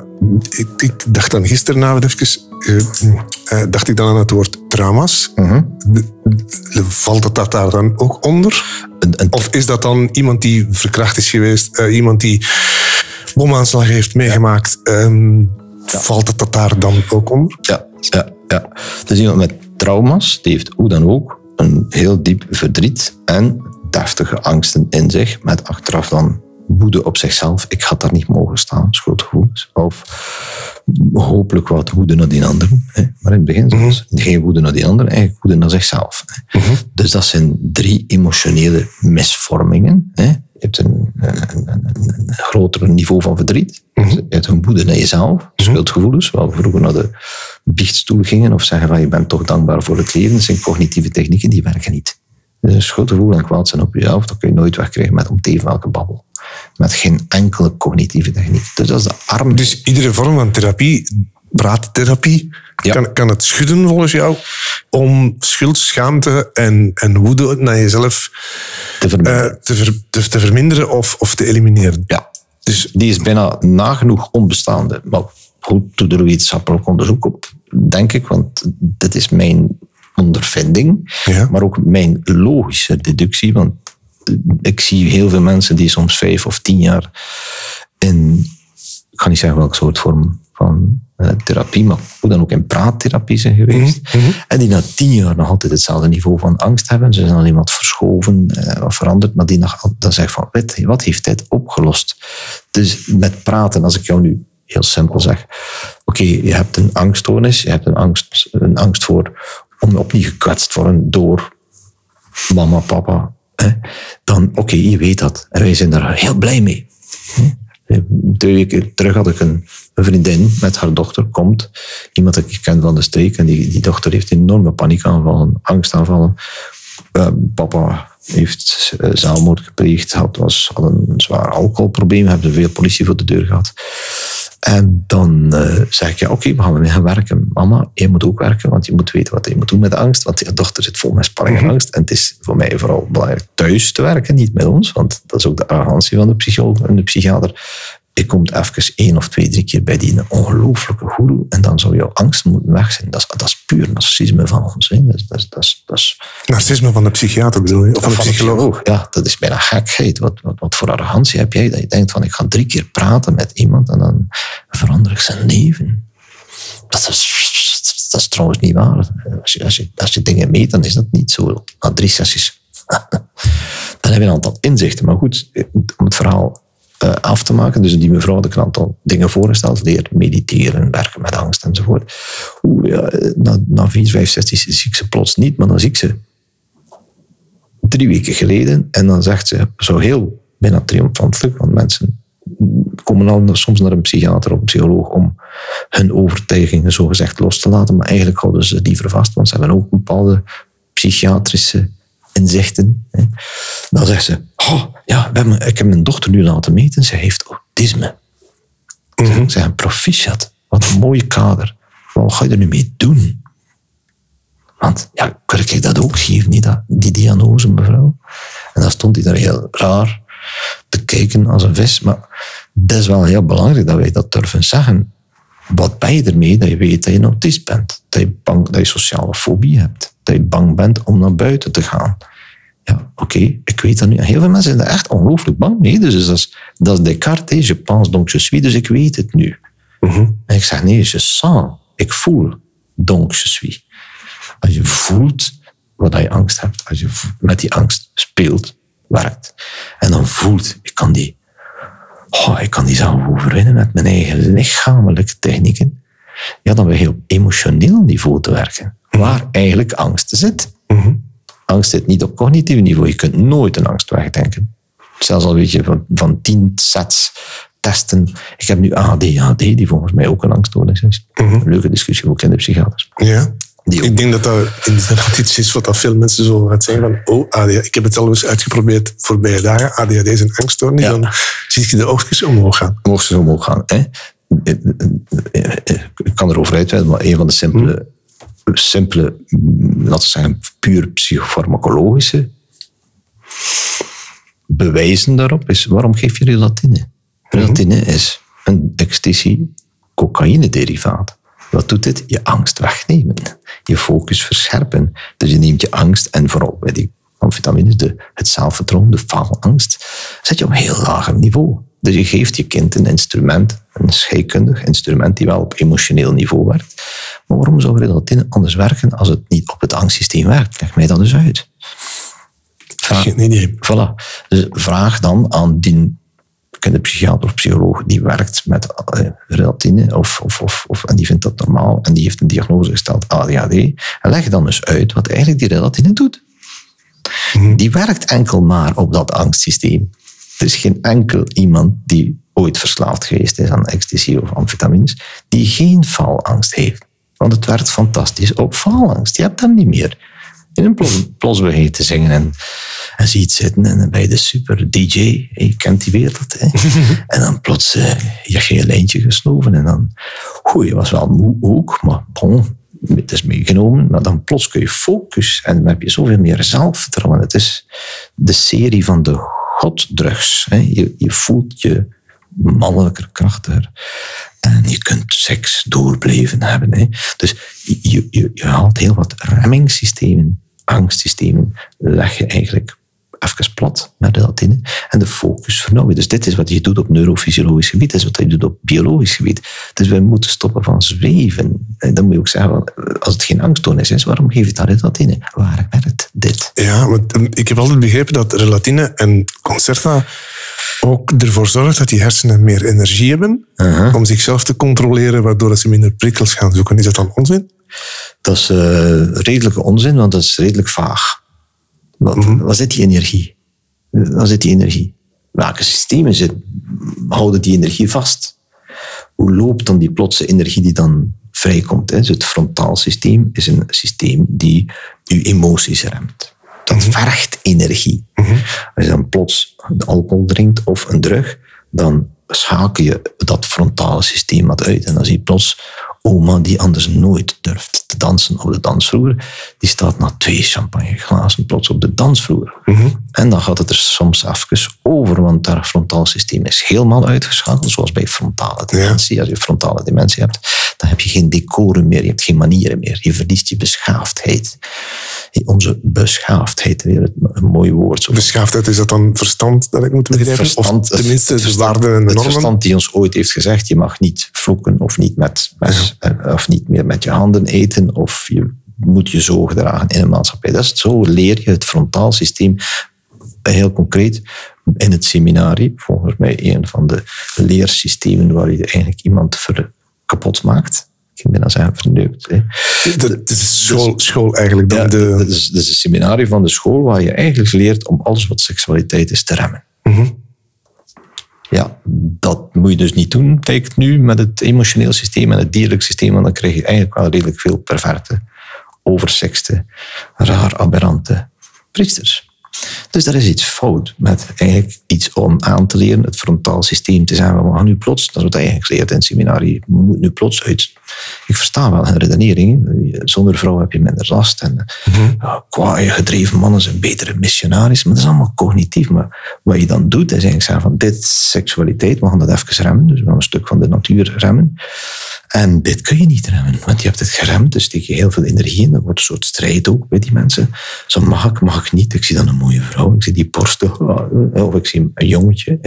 ik, ik dacht dan gisteren na even, eh, eh, dacht ik dan aan het woord trauma's. Mhm. De- de- Valt dat daar dan ook onder? een, een, Of is dat dan iemand die verkracht is geweest, eh, iemand die bomaanslag heeft meegemaakt? ehm, Valt het dat daar dan ook onder? Ja, ja, ja. Dus iemand met trauma's, die heeft hoe dan ook een heel diep verdriet en deftige angsten in zich, met achteraf dan woede op zichzelf. Ik had daar niet mogen staan, schuldgevoelens. Of hopelijk wat woede naar die anderen. Hè. Maar in het begin zelfs geen woede naar die anderen, eigenlijk woede naar zichzelf. Hè. Dus dat zijn drie emotionele misvormingen. Hè. Je hebt een, een, een, een- een groter niveau van verdriet. Je hebt een woede naar jezelf, schuldgevoelens, waar we vroeger naar de biechtstoel gingen of zeggen van je bent toch dankbaar voor het leven. Dat zijn cognitieve technieken, die werken niet. Dus een schuldgevoel en kwaad zijn op jezelf, dat kun je nooit wegkrijgen met om teven welke babbel. Met geen enkele cognitieve techniek. Dus dat is de arm. Dus iedere vorm van therapie, praattherapie, Ja. kan, kan het schudden volgens jou om schuld, schaamte en, en woede naar jezelf te verminderen. eh, te, ver- te, te verminderen of, of te elimineren. ja. Dus Die is bijna nagenoeg onbestaande. Maar goed, doe er wetenschappelijk onderzoek op, denk ik, want dit is mijn ondervinding, Ja. maar ook mijn logische deductie. Want ik zie heel veel mensen die soms vijf of tien jaar in, ik ga niet zeggen welke soort vorm van eh, therapie, maar hoe dan ook in praattherapie zijn geweest. En die na tien jaar nog altijd hetzelfde niveau van angst hebben. Ze zijn alleen wat verschoven eh, of veranderd, maar die nog, dan zeg ik van, weet wat heeft dit opgelost? Dus met praten, als ik jou nu heel simpel zeg, oké, je hebt een angststoornis, je hebt een angst, een angst voor om opnieuw gekwetst te worden door mama, papa, hè, dan oké, je weet dat. En wij zijn daar heel blij mee. Hè. Twee weken terug had ik een, vriendin met haar dochter, komt. Iemand dat ik ken van de streek. En die, die dochter heeft enorme paniekaanvallen, angstaanvallen. Eh, papa heeft eh, zelfmoord gepleegd, had, was, had een zwaar alcoholprobleem, hebben veel politie voor de deur gehad. En dan eh, zeg ik, ja, oké, we gaan ermee gaan werken. Mama, jij moet ook werken, want je moet weten wat je moet doen met angst. Want je dochter zit vol met spanning en angst. En het is voor mij vooral belangrijk thuis te werken, niet met ons. Want dat is ook de arrogantie van de psycholoog en de psychiater. Je komt even één of twee, drie keer bij die ongelooflijke goeroe en dan zou jouw angst moeten weg zijn. Dat is, dat is puur narcisme van ons. Hè. Dat, is, dat, is, dat, is, dat is narcisme van de psychiater bedoel je? Of van de psycholoog? Ja, dat is bijna gekheid. Wat, wat, wat voor arrogantie heb jij dat je denkt van ik ga drie keer praten met iemand en dan verander ik zijn leven. Dat is, dat is trouwens niet waar. Als je, als, je, als je dingen meet, dan is dat niet zo. Na drie sessies. dan heb je een aantal inzichten. Maar goed, om het verhaal eh, af te maken. Dus die mevrouw had ik een aantal dingen voorgesteld. Leer mediteren, werken met angst enzovoort. Oeh, ja, na, na vier, vijf sessies zie ik ze plots niet, maar dan zie ik ze drie weken geleden. En dan zegt ze zo heel bijna triomfantelijk, want mensen komen al soms naar een psychiater of een psycholoog om hun overtuigingen zogezegd los te laten, maar eigenlijk houden ze liever vast, want ze hebben ook bepaalde psychiatrische inzichten. Hè. Dan zegt ze, oh, ja, ik heb mijn dochter nu laten meten, ze heeft autisme. Ze zeggen, proficiat, wat een mooie kader. Wat ga je er nu mee doen? Want ja, kan ik dat ook geven, niet dat, die diagnose, mevrouw? En dan stond hij daar heel raar te kijken als een vis. Maar dat is wel heel belangrijk dat wij dat durven zeggen. Wat ben je ermee dat je weet dat je een autist bent? Dat je, bang, dat je sociale fobie hebt? Dat je bang bent om naar buiten te gaan? Ja, oké, ik weet dat nu. Heel veel mensen zijn er echt ongelooflijk bang mee. Dus dat is, dat is Descartes, je pense donc je suis, dus ik weet het nu. En ik zeg nee, je sens, ik voel, donc je suis. Als je voelt wat je angst hebt, als je met die angst speelt, werkt, en dan voelt, ik kan die, oh, ik kan die zelf overwinnen met mijn eigen lichamelijke technieken, ja, dan ben je op emotioneel niveau te werken, waar eigenlijk angst zit. Angst zit niet op cognitief niveau, je kunt nooit een angst wegdenken. Zelfs al weet je van, van tien sets testen. Ik heb nu ADHD, die volgens mij ook een angststoornis is. Een leuke discussie ook in de psychiaters. Ja. Ik denk dat dat inderdaad iets is wat dat veel mensen zo gaat zeggen van oh, ADHD. Ik heb het al eens uitgeprobeerd voorbije dagen. ADHD is een angststoornis. Ja. Dan zie je de oogjes omhoog gaan. zo omhoog gaan. Hè? Ik kan erover uitweiden, maar een van de simpele, simpele laten we zeggen, puur psychofarmacologische bewijzen daarop is, waarom geef je relatine? Relatine is een ecstasy cocaïne-derivaat. Wat doet dit? Je angst wegnemen. Je focus verscherpen. Dus je neemt je angst en vooral bij die amfetamines, de, het zelfvertrouwen, de faalangst, zet je op een heel lager niveau. Dus je geeft je kind een instrument, een scheikundig instrument die wel op emotioneel niveau werkt. Maar waarom zou relatine anders werken als het niet op het angstsysteem werkt? Leg mij dat eens uit. Vraag- Geen idee. Voilà. Dus vraag dan aan die de psychiater of psycholoog die werkt met eh, relatine of, of, of, of, en die vindt dat normaal en die heeft een diagnose gesteld ADHD. En leg dan eens uit wat eigenlijk die relatine doet. Die werkt enkel maar op dat angstsysteem. Er is geen enkel iemand die ooit verslaafd geweest is aan ecstasy of amfetamines, die geen faalangst heeft. Want het werkt fantastisch op faalangst. Je hebt dat niet meer. In een plos, plos begin je te zingen en, en zie je het zitten en je de super DJ. Je kent die wereld. Hè? en dan plots eh, je je lijntje gesnoven en dan... Je was wel moe ook, maar bon, het is meegenomen. Maar dan plots kun je focus en dan heb je zoveel meer zelfvertrouwen. Het is de serie van de goddrugs. Hè? Je, je voelt je mannelijker, krachtiger. En je kunt seks door blijven hebben. Hè. Dus je, je, je haalt heel wat remmingssystemen, angstsystemen, leg je eigenlijk even plat met relatine en de focus vernauwen. Dus dit is wat je doet op neurofysiologisch gebied, dit is wat je doet op biologisch gebied. Dus wij moeten stoppen van zweven. En dan moet je ook zeggen, als het geen angststoornis is, waarom geef je dan relatine? Waar werkt dit? Ja, want um, ik heb altijd begrepen dat relatine en Concerta ook ervoor zorgt dat die hersenen meer energie hebben om zichzelf te controleren, waardoor ze minder prikkels gaan zoeken. Is dat dan onzin? Dat is eh, redelijke onzin, want dat is redelijk vaag. Wat, Waar zit die energie? Waar zit die energie? Welke systemen zit, houden die energie vast? Hoe loopt dan die plotse energie die dan vrijkomt? Hè? Dus het frontaal systeem is een systeem die uw emoties remt. Dat vergt energie. Als je dan plots alcohol drinkt of een drug, dan schakel je dat frontale systeem wat uit. En dan zie je plots oma die anders nooit durft te dansen op de dansvloer, die staat na twee champagneglazen plots op de dansvloer. En dan gaat het er soms even over, want dat frontaal systeem is helemaal uitgeschakeld, zoals bij frontale dementie. Als je frontale dementie hebt, dan heb je geen decorum meer, je hebt geen manieren meer. Je verliest je beschaafdheid. Onze beschaafdheid, weer een mooi woord. Zo. Beschaafdheid, is dat dan verstand dat ik moet begrijpen? Verstand, of tenminste de waarden en de het normen? verstand die ons ooit heeft gezegd, je mag niet vloeken of niet, met mes, of niet meer met je handen eten of je moet je zo gedragen in een maatschappij. Dat is, zo leer je het frontaal systeem heel concreet in het seminarie. Volgens mij een van de leersystemen waar je eigenlijk iemand kapot maakt. Ik ben dan zeggen verneukt. Hè. Dat is school, school eigenlijk. Dan Ja, de, dat, is, dat is een seminarie van de school waar je eigenlijk leert om alles wat seksualiteit is te remmen. Ja, dat moet je dus niet doen, lijkt nu, met het emotioneel systeem en het dierlijk systeem, dan krijg je eigenlijk wel redelijk veel perverte, oversekste, raar aberrante priesters. Dus daar is iets fout met eigenlijk iets om aan te leren, het frontaal systeem te zeggen, we gaan nu plots, dat is wat eigenlijk leert in het seminarie, we moeten nu plots uit Ik versta wel hun redenering. Zonder vrouw heb je minder last. En mm ja, kwaaie, gedreven mannen zijn betere missionaris. Maar dat is allemaal cognitief. Maar wat je dan doet, is eigenlijk zeggen van dit seksualiteit, we gaan dat even remmen. Dus we gaan een stuk van de natuur remmen. En dit kun je niet remmen, want je hebt het geremd, dus steek je heel veel energie in. Er wordt een soort strijd ook bij die mensen. Zo mag ik, mag ik niet. Ik zie dan een mooie vrouw, ik zie die borsten, oh, of ik zie een jongetje.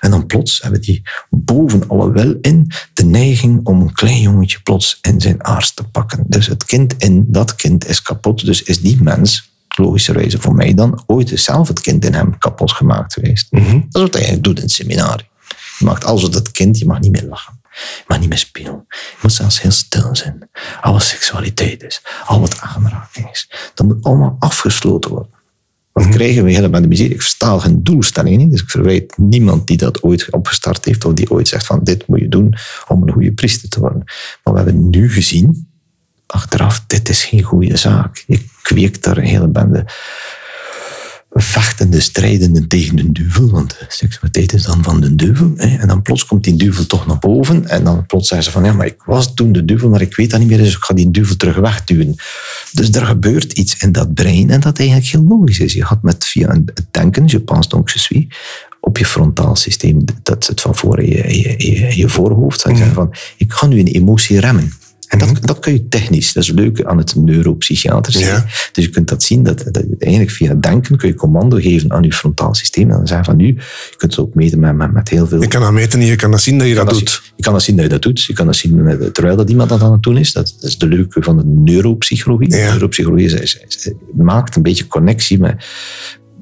En dan plots hebben die boven alle wel in de neiging om een klein jongetje plots in zijn aars te pakken. Dus het kind in dat kind is kapot. Dus is die mens, logischerwijze voor mij dan, ooit zelf het kind in hem kapot gemaakt geweest. Mhm. Dat is wat hij eigenlijk doet in het seminarie. Je maakt alles wat het kind, je mag niet meer lachen. Je mag niet meer spelen. Je moet zelfs heel stil zijn. Alle seksualiteit is, al wat aanraking is, dat moet allemaal afgesloten worden. Wat mhm. krijgen we helemaal de muziek? Ik versta hun doelstellingen niet, dus ik verwijt niemand die dat ooit opgestart heeft of die ooit zegt van dit moet je doen om een goede priester te worden. Maar we hebben nu gezien, achteraf, dit is geen goede zaak. Je kweekt daar een hele bende vechtende, strijdende tegen de duivel, want seksualiteit is dan van de duivel. Hè. En dan plots komt die duivel toch naar boven en dan plots zeggen ze van ja, maar ik was toen de duivel, maar ik weet dat niet meer, dus ik ga die duivel terug wegduwen. Dus er gebeurt iets in dat brein en dat eigenlijk heel logisch is. Je gaat met via het denken, je pense donc je suis, op je frontaal systeem, dat zit van voor in je, je, je, voorhoofd, je zeggen van ik ga nu een emotie remmen. En dat, mhm. dat kun je technisch. Dat is leuk aan het neuropsychiatrische. Ja. Dus je kunt dat zien, dat, dat, eigenlijk via denken kun je commando geven aan je frontaal systeem. En dan zeggen van nu, je kunt het ook meten met, met, met heel veel... Je kan dat meten en je kan dat zien dat je, dat, doet. je kan dat zien dat je dat doet. Je kan dat zien terwijl dat iemand dat aan het doen is. Dat, is de leuke van de neuropsychologie. Ja. Neuropsychologie is, maakt een beetje connectie met,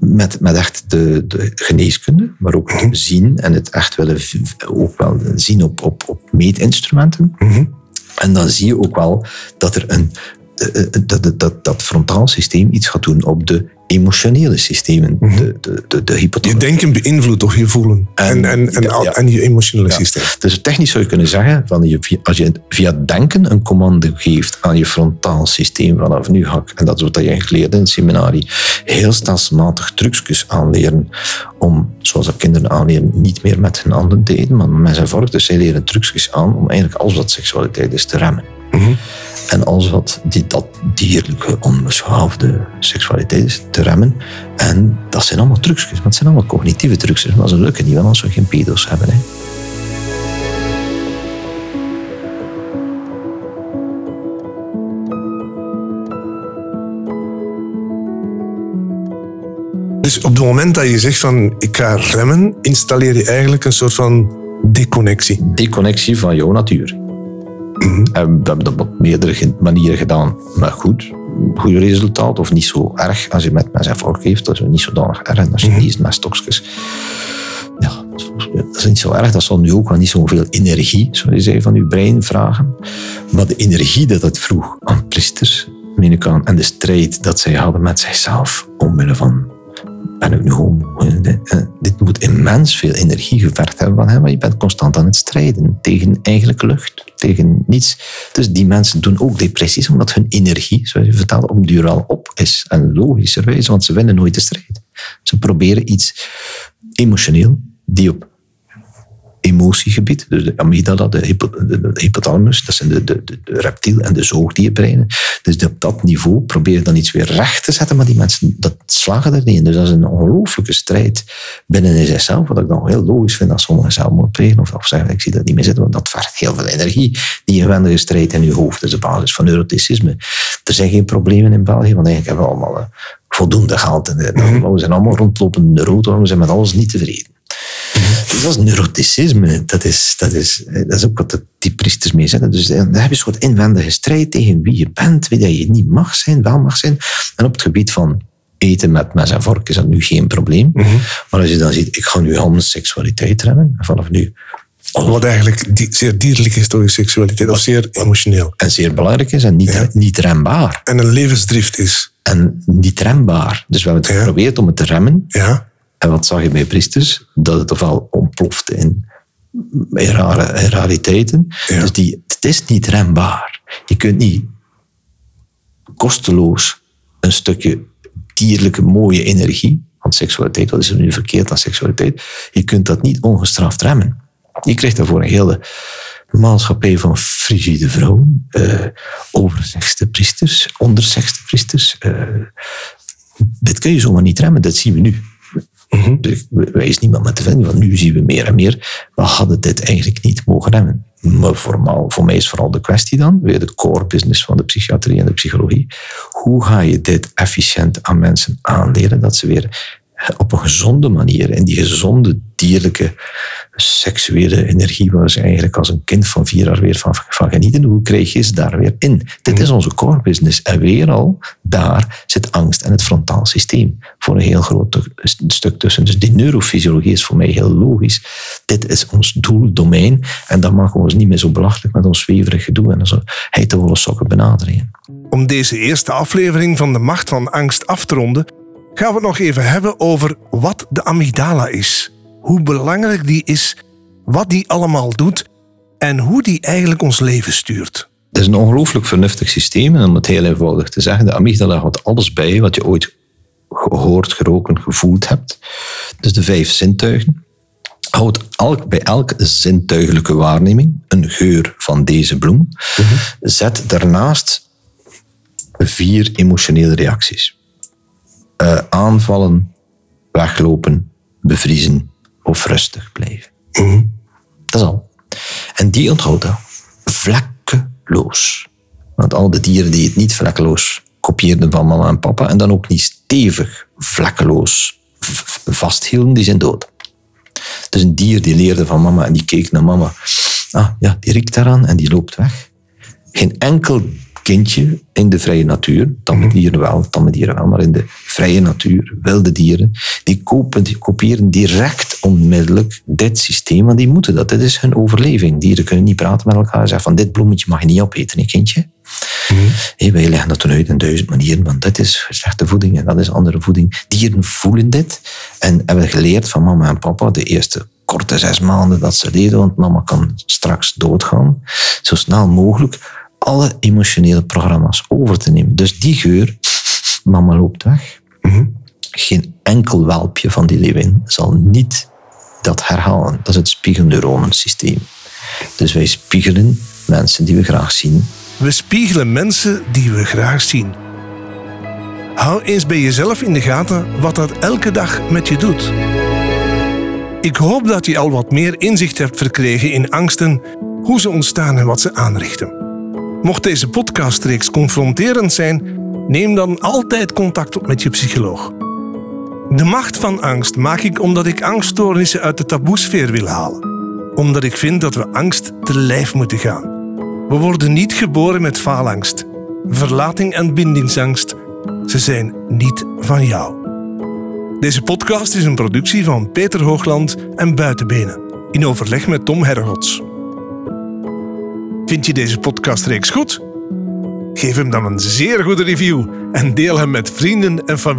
met, met echt de, de, geneeskunde, maar ook het mhm. zien en het echt willen ook wel zien op, op, op meetinstrumenten. Mm en dan zie je ook wel dat er een, eh, eh, dat, dat, dat frontaal systeem iets gaat doen op de emotionele systemen. Mhm. de, de, de, de Je denken beïnvloedt toch je voelen en, en, en, en, je emotionele systeem. Dus technisch zou je kunnen zeggen, van je, als je via denken een commando geeft aan je frontaal systeem vanaf nu en dat is wat je leert in het seminarie, heel stelselmatig trucjes aanleren om, zoals dat kinderen aanleren, niet meer met hun handen te eten, maar met zijn vork. Dus zij leren trucjes aan om eigenlijk alles wat seksualiteit is te remmen. Mhm. En alles wat die, dat dierlijke, onbeschaafde seksualiteit is, te remmen. En dat zijn allemaal trucjes, maar het zijn allemaal cognitieve trucjes. Maar ze lukken niet wel als we geen pedo's hebben. Hè. Dus op het moment dat je zegt van ik ga remmen, installeer je eigenlijk een soort van deconnectie. Deconnectie van jouw natuur. Mm we hebben dat op meerdere manieren gedaan, maar goed. Goed resultaat, of niet zo erg als je met mes en vork heeft. Dat is niet zodanig erg als je mm -hmm. met stokjes. Ja, dat is niet zo erg. Dat zal nu ook wel niet zoveel energie, zoals je zei, van je brein vragen. Maar de energie dat het vroeg aan priesters, meen ik aan, en de strijd dat zij hadden met zichzelf, omwille van ik nu gewoon... Eh, dit moet immens veel energie gevergd hebben van hem, want je bent constant aan het strijden tegen eigenlijk lucht, tegen niets. Dus die mensen doen ook depressies, omdat hun energie, zoals je vertelde, op duur al op is. En logischerwijs, want ze winnen nooit de strijd. Ze proberen iets emotioneel, die op emotiegebied, dus de amygdala, de, de, hypothalamus, dat zijn de, de, de, reptiel- en de zoogdierbreinen. Dus op dat niveau probeer je dan iets weer recht te zetten, maar die mensen dat slagen er niet in. Dus dat is een ongelooflijke strijd binnen in zichzelf, wat ik dan heel logisch vind als sommigen zelfmoord plegen of, of zeggen, ik zie dat niet meer zitten, want dat vergt heel veel energie, die inwendige strijd in je hoofd. Dat is de basis van neuroticisme. Er zijn geen problemen in België, want eigenlijk hebben we allemaal eh, voldoende geld. En, mhm. we zijn allemaal rondlopende neurotoren, we zijn met alles niet tevreden. Dat is neuroticisme. Dat is, dat, is, dat is ook wat die priesters mee zeggen. Dus dan heb je een soort inwendige strijd tegen wie je bent, wie dat je niet mag zijn, wel mag zijn. En op het gebied van eten met mes en vork is dat nu geen probleem. Mhm. Maar als je dan ziet, ik ga nu hans seksualiteit remmen, en vanaf nu wat eigenlijk zeer dierlijk is door je seksualiteit, of zeer emotioneel. En zeer belangrijk is en niet, niet rembaar. En een levensdrift is. En niet rembaar. Dus we hebben het geprobeerd om het te remmen. Ja. En wat zag je bij priesters? Dat het ofwel ontplofte in rare rariteiten. Dus die, het is niet rembaar. Je kunt niet kosteloos een stukje dierlijke mooie energie, want seksualiteit, wat is er nu verkeerd aan seksualiteit? Je kunt dat niet ongestraft remmen. Je krijgt daarvoor een hele maatschappij van frigide vrouwen, uh, overzegste priesters, onderzegste priesters. Uh, dit kun je zomaar niet remmen, dat zien we nu. Mm Wij is niemand met te vinden, want nu zien we meer en meer. We hadden dit eigenlijk niet mogen remmen. Maar voor, voor mij is vooral de kwestie dan, weer de core business van de psychiatrie en de psychologie. Hoe ga je dit efficiënt aan mensen aanleren dat ze weer op een gezonde manier, in die gezonde dierlijke seksuele energie waar ze eigenlijk als een kind van vier jaar weer van, van genieten, hoe krijg je ze daar weer in? Dit is onze core business. En weer al, daar zit angst en het frontaal systeem voor een heel groot stuk tussen. Dus die neurofysiologie is voor mij heel logisch. Dit is ons doeldomein en dan maken we ons niet meer zo belachelijk met ons zweverig gedoe en zo heitewolle sokken benaderingen. Om deze eerste aflevering van de macht van angst af te ronden, gaan we het nog even hebben over wat de amygdala is. Hoe belangrijk die is, wat die allemaal doet en hoe die eigenlijk ons leven stuurt. Het is een ongelooflijk vernuftig systeem en om het heel eenvoudig te zeggen, de amygdala houdt alles bij wat je ooit gehoord, geroken, gevoeld hebt. Dus de vijf zintuigen. Houdt elk, bij elke zintuigelijke waarneming een geur van deze bloem. Mhm. Zet daarnaast vier emotionele reacties. Uh, aanvallen, weglopen, bevriezen of rustig blijven. Mhm. Dat is al. En die onthoudt dat vlekkeloos. Want al de dieren die het niet vlekkeloos kopieerden van mama en papa en dan ook niet stevig vlekkeloos vasthielden, die zijn dood. Dus een dier die leerde van mama en die keek naar mama. Ah, ja, die riekt daaraan en die loopt weg. Geen enkel kindje in de vrije natuur, tamme dieren wel, tamme dieren wel, maar in de vrije natuur, wilde dieren, die, kopen, die kopiëren direct onmiddellijk dit systeem, want die moeten dat. Dit is hun overleving. Dieren kunnen niet praten met elkaar en zeggen van dit bloemetje mag je niet opeten, een kindje. Mm. wij leggen dat toen uit in duizend manieren, want dit is slechte voeding en dat is andere voeding. Dieren voelen dit en hebben geleerd van mama en papa de eerste korte zes maanden dat ze leden, want mama kan straks doodgaan, zo snel mogelijk alle emotionele programma's over te nemen. Dus die geur, mama loopt weg. Mhm. Geen enkel welpje van die leeuwin zal niet dat herhalen. Dat is het spiegelneuronensysteem. Dus wij spiegelen mensen die we graag zien. We spiegelen mensen die we graag zien. Hou eens bij jezelf in de gaten wat dat elke dag met je doet. Ik hoop dat je al wat meer inzicht hebt verkregen in angsten, hoe ze ontstaan en wat ze aanrichten. Mocht deze podcastreeks confronterend zijn, neem dan altijd contact op met je psycholoog. De macht van angst maak ik omdat ik angststoornissen uit de taboesfeer wil halen. Omdat ik vind dat we angst te lijf moeten gaan. We worden niet geboren met faalangst, verlating en bindingsangst. Ze zijn niet van jou. Deze podcast is een productie van Peter Hoogland en Buitenbenen, in overleg met Tom Hergots. Vind je deze podcastreeks goed? Geef hem dan een zeer goede review en deel hem met vrienden en familie.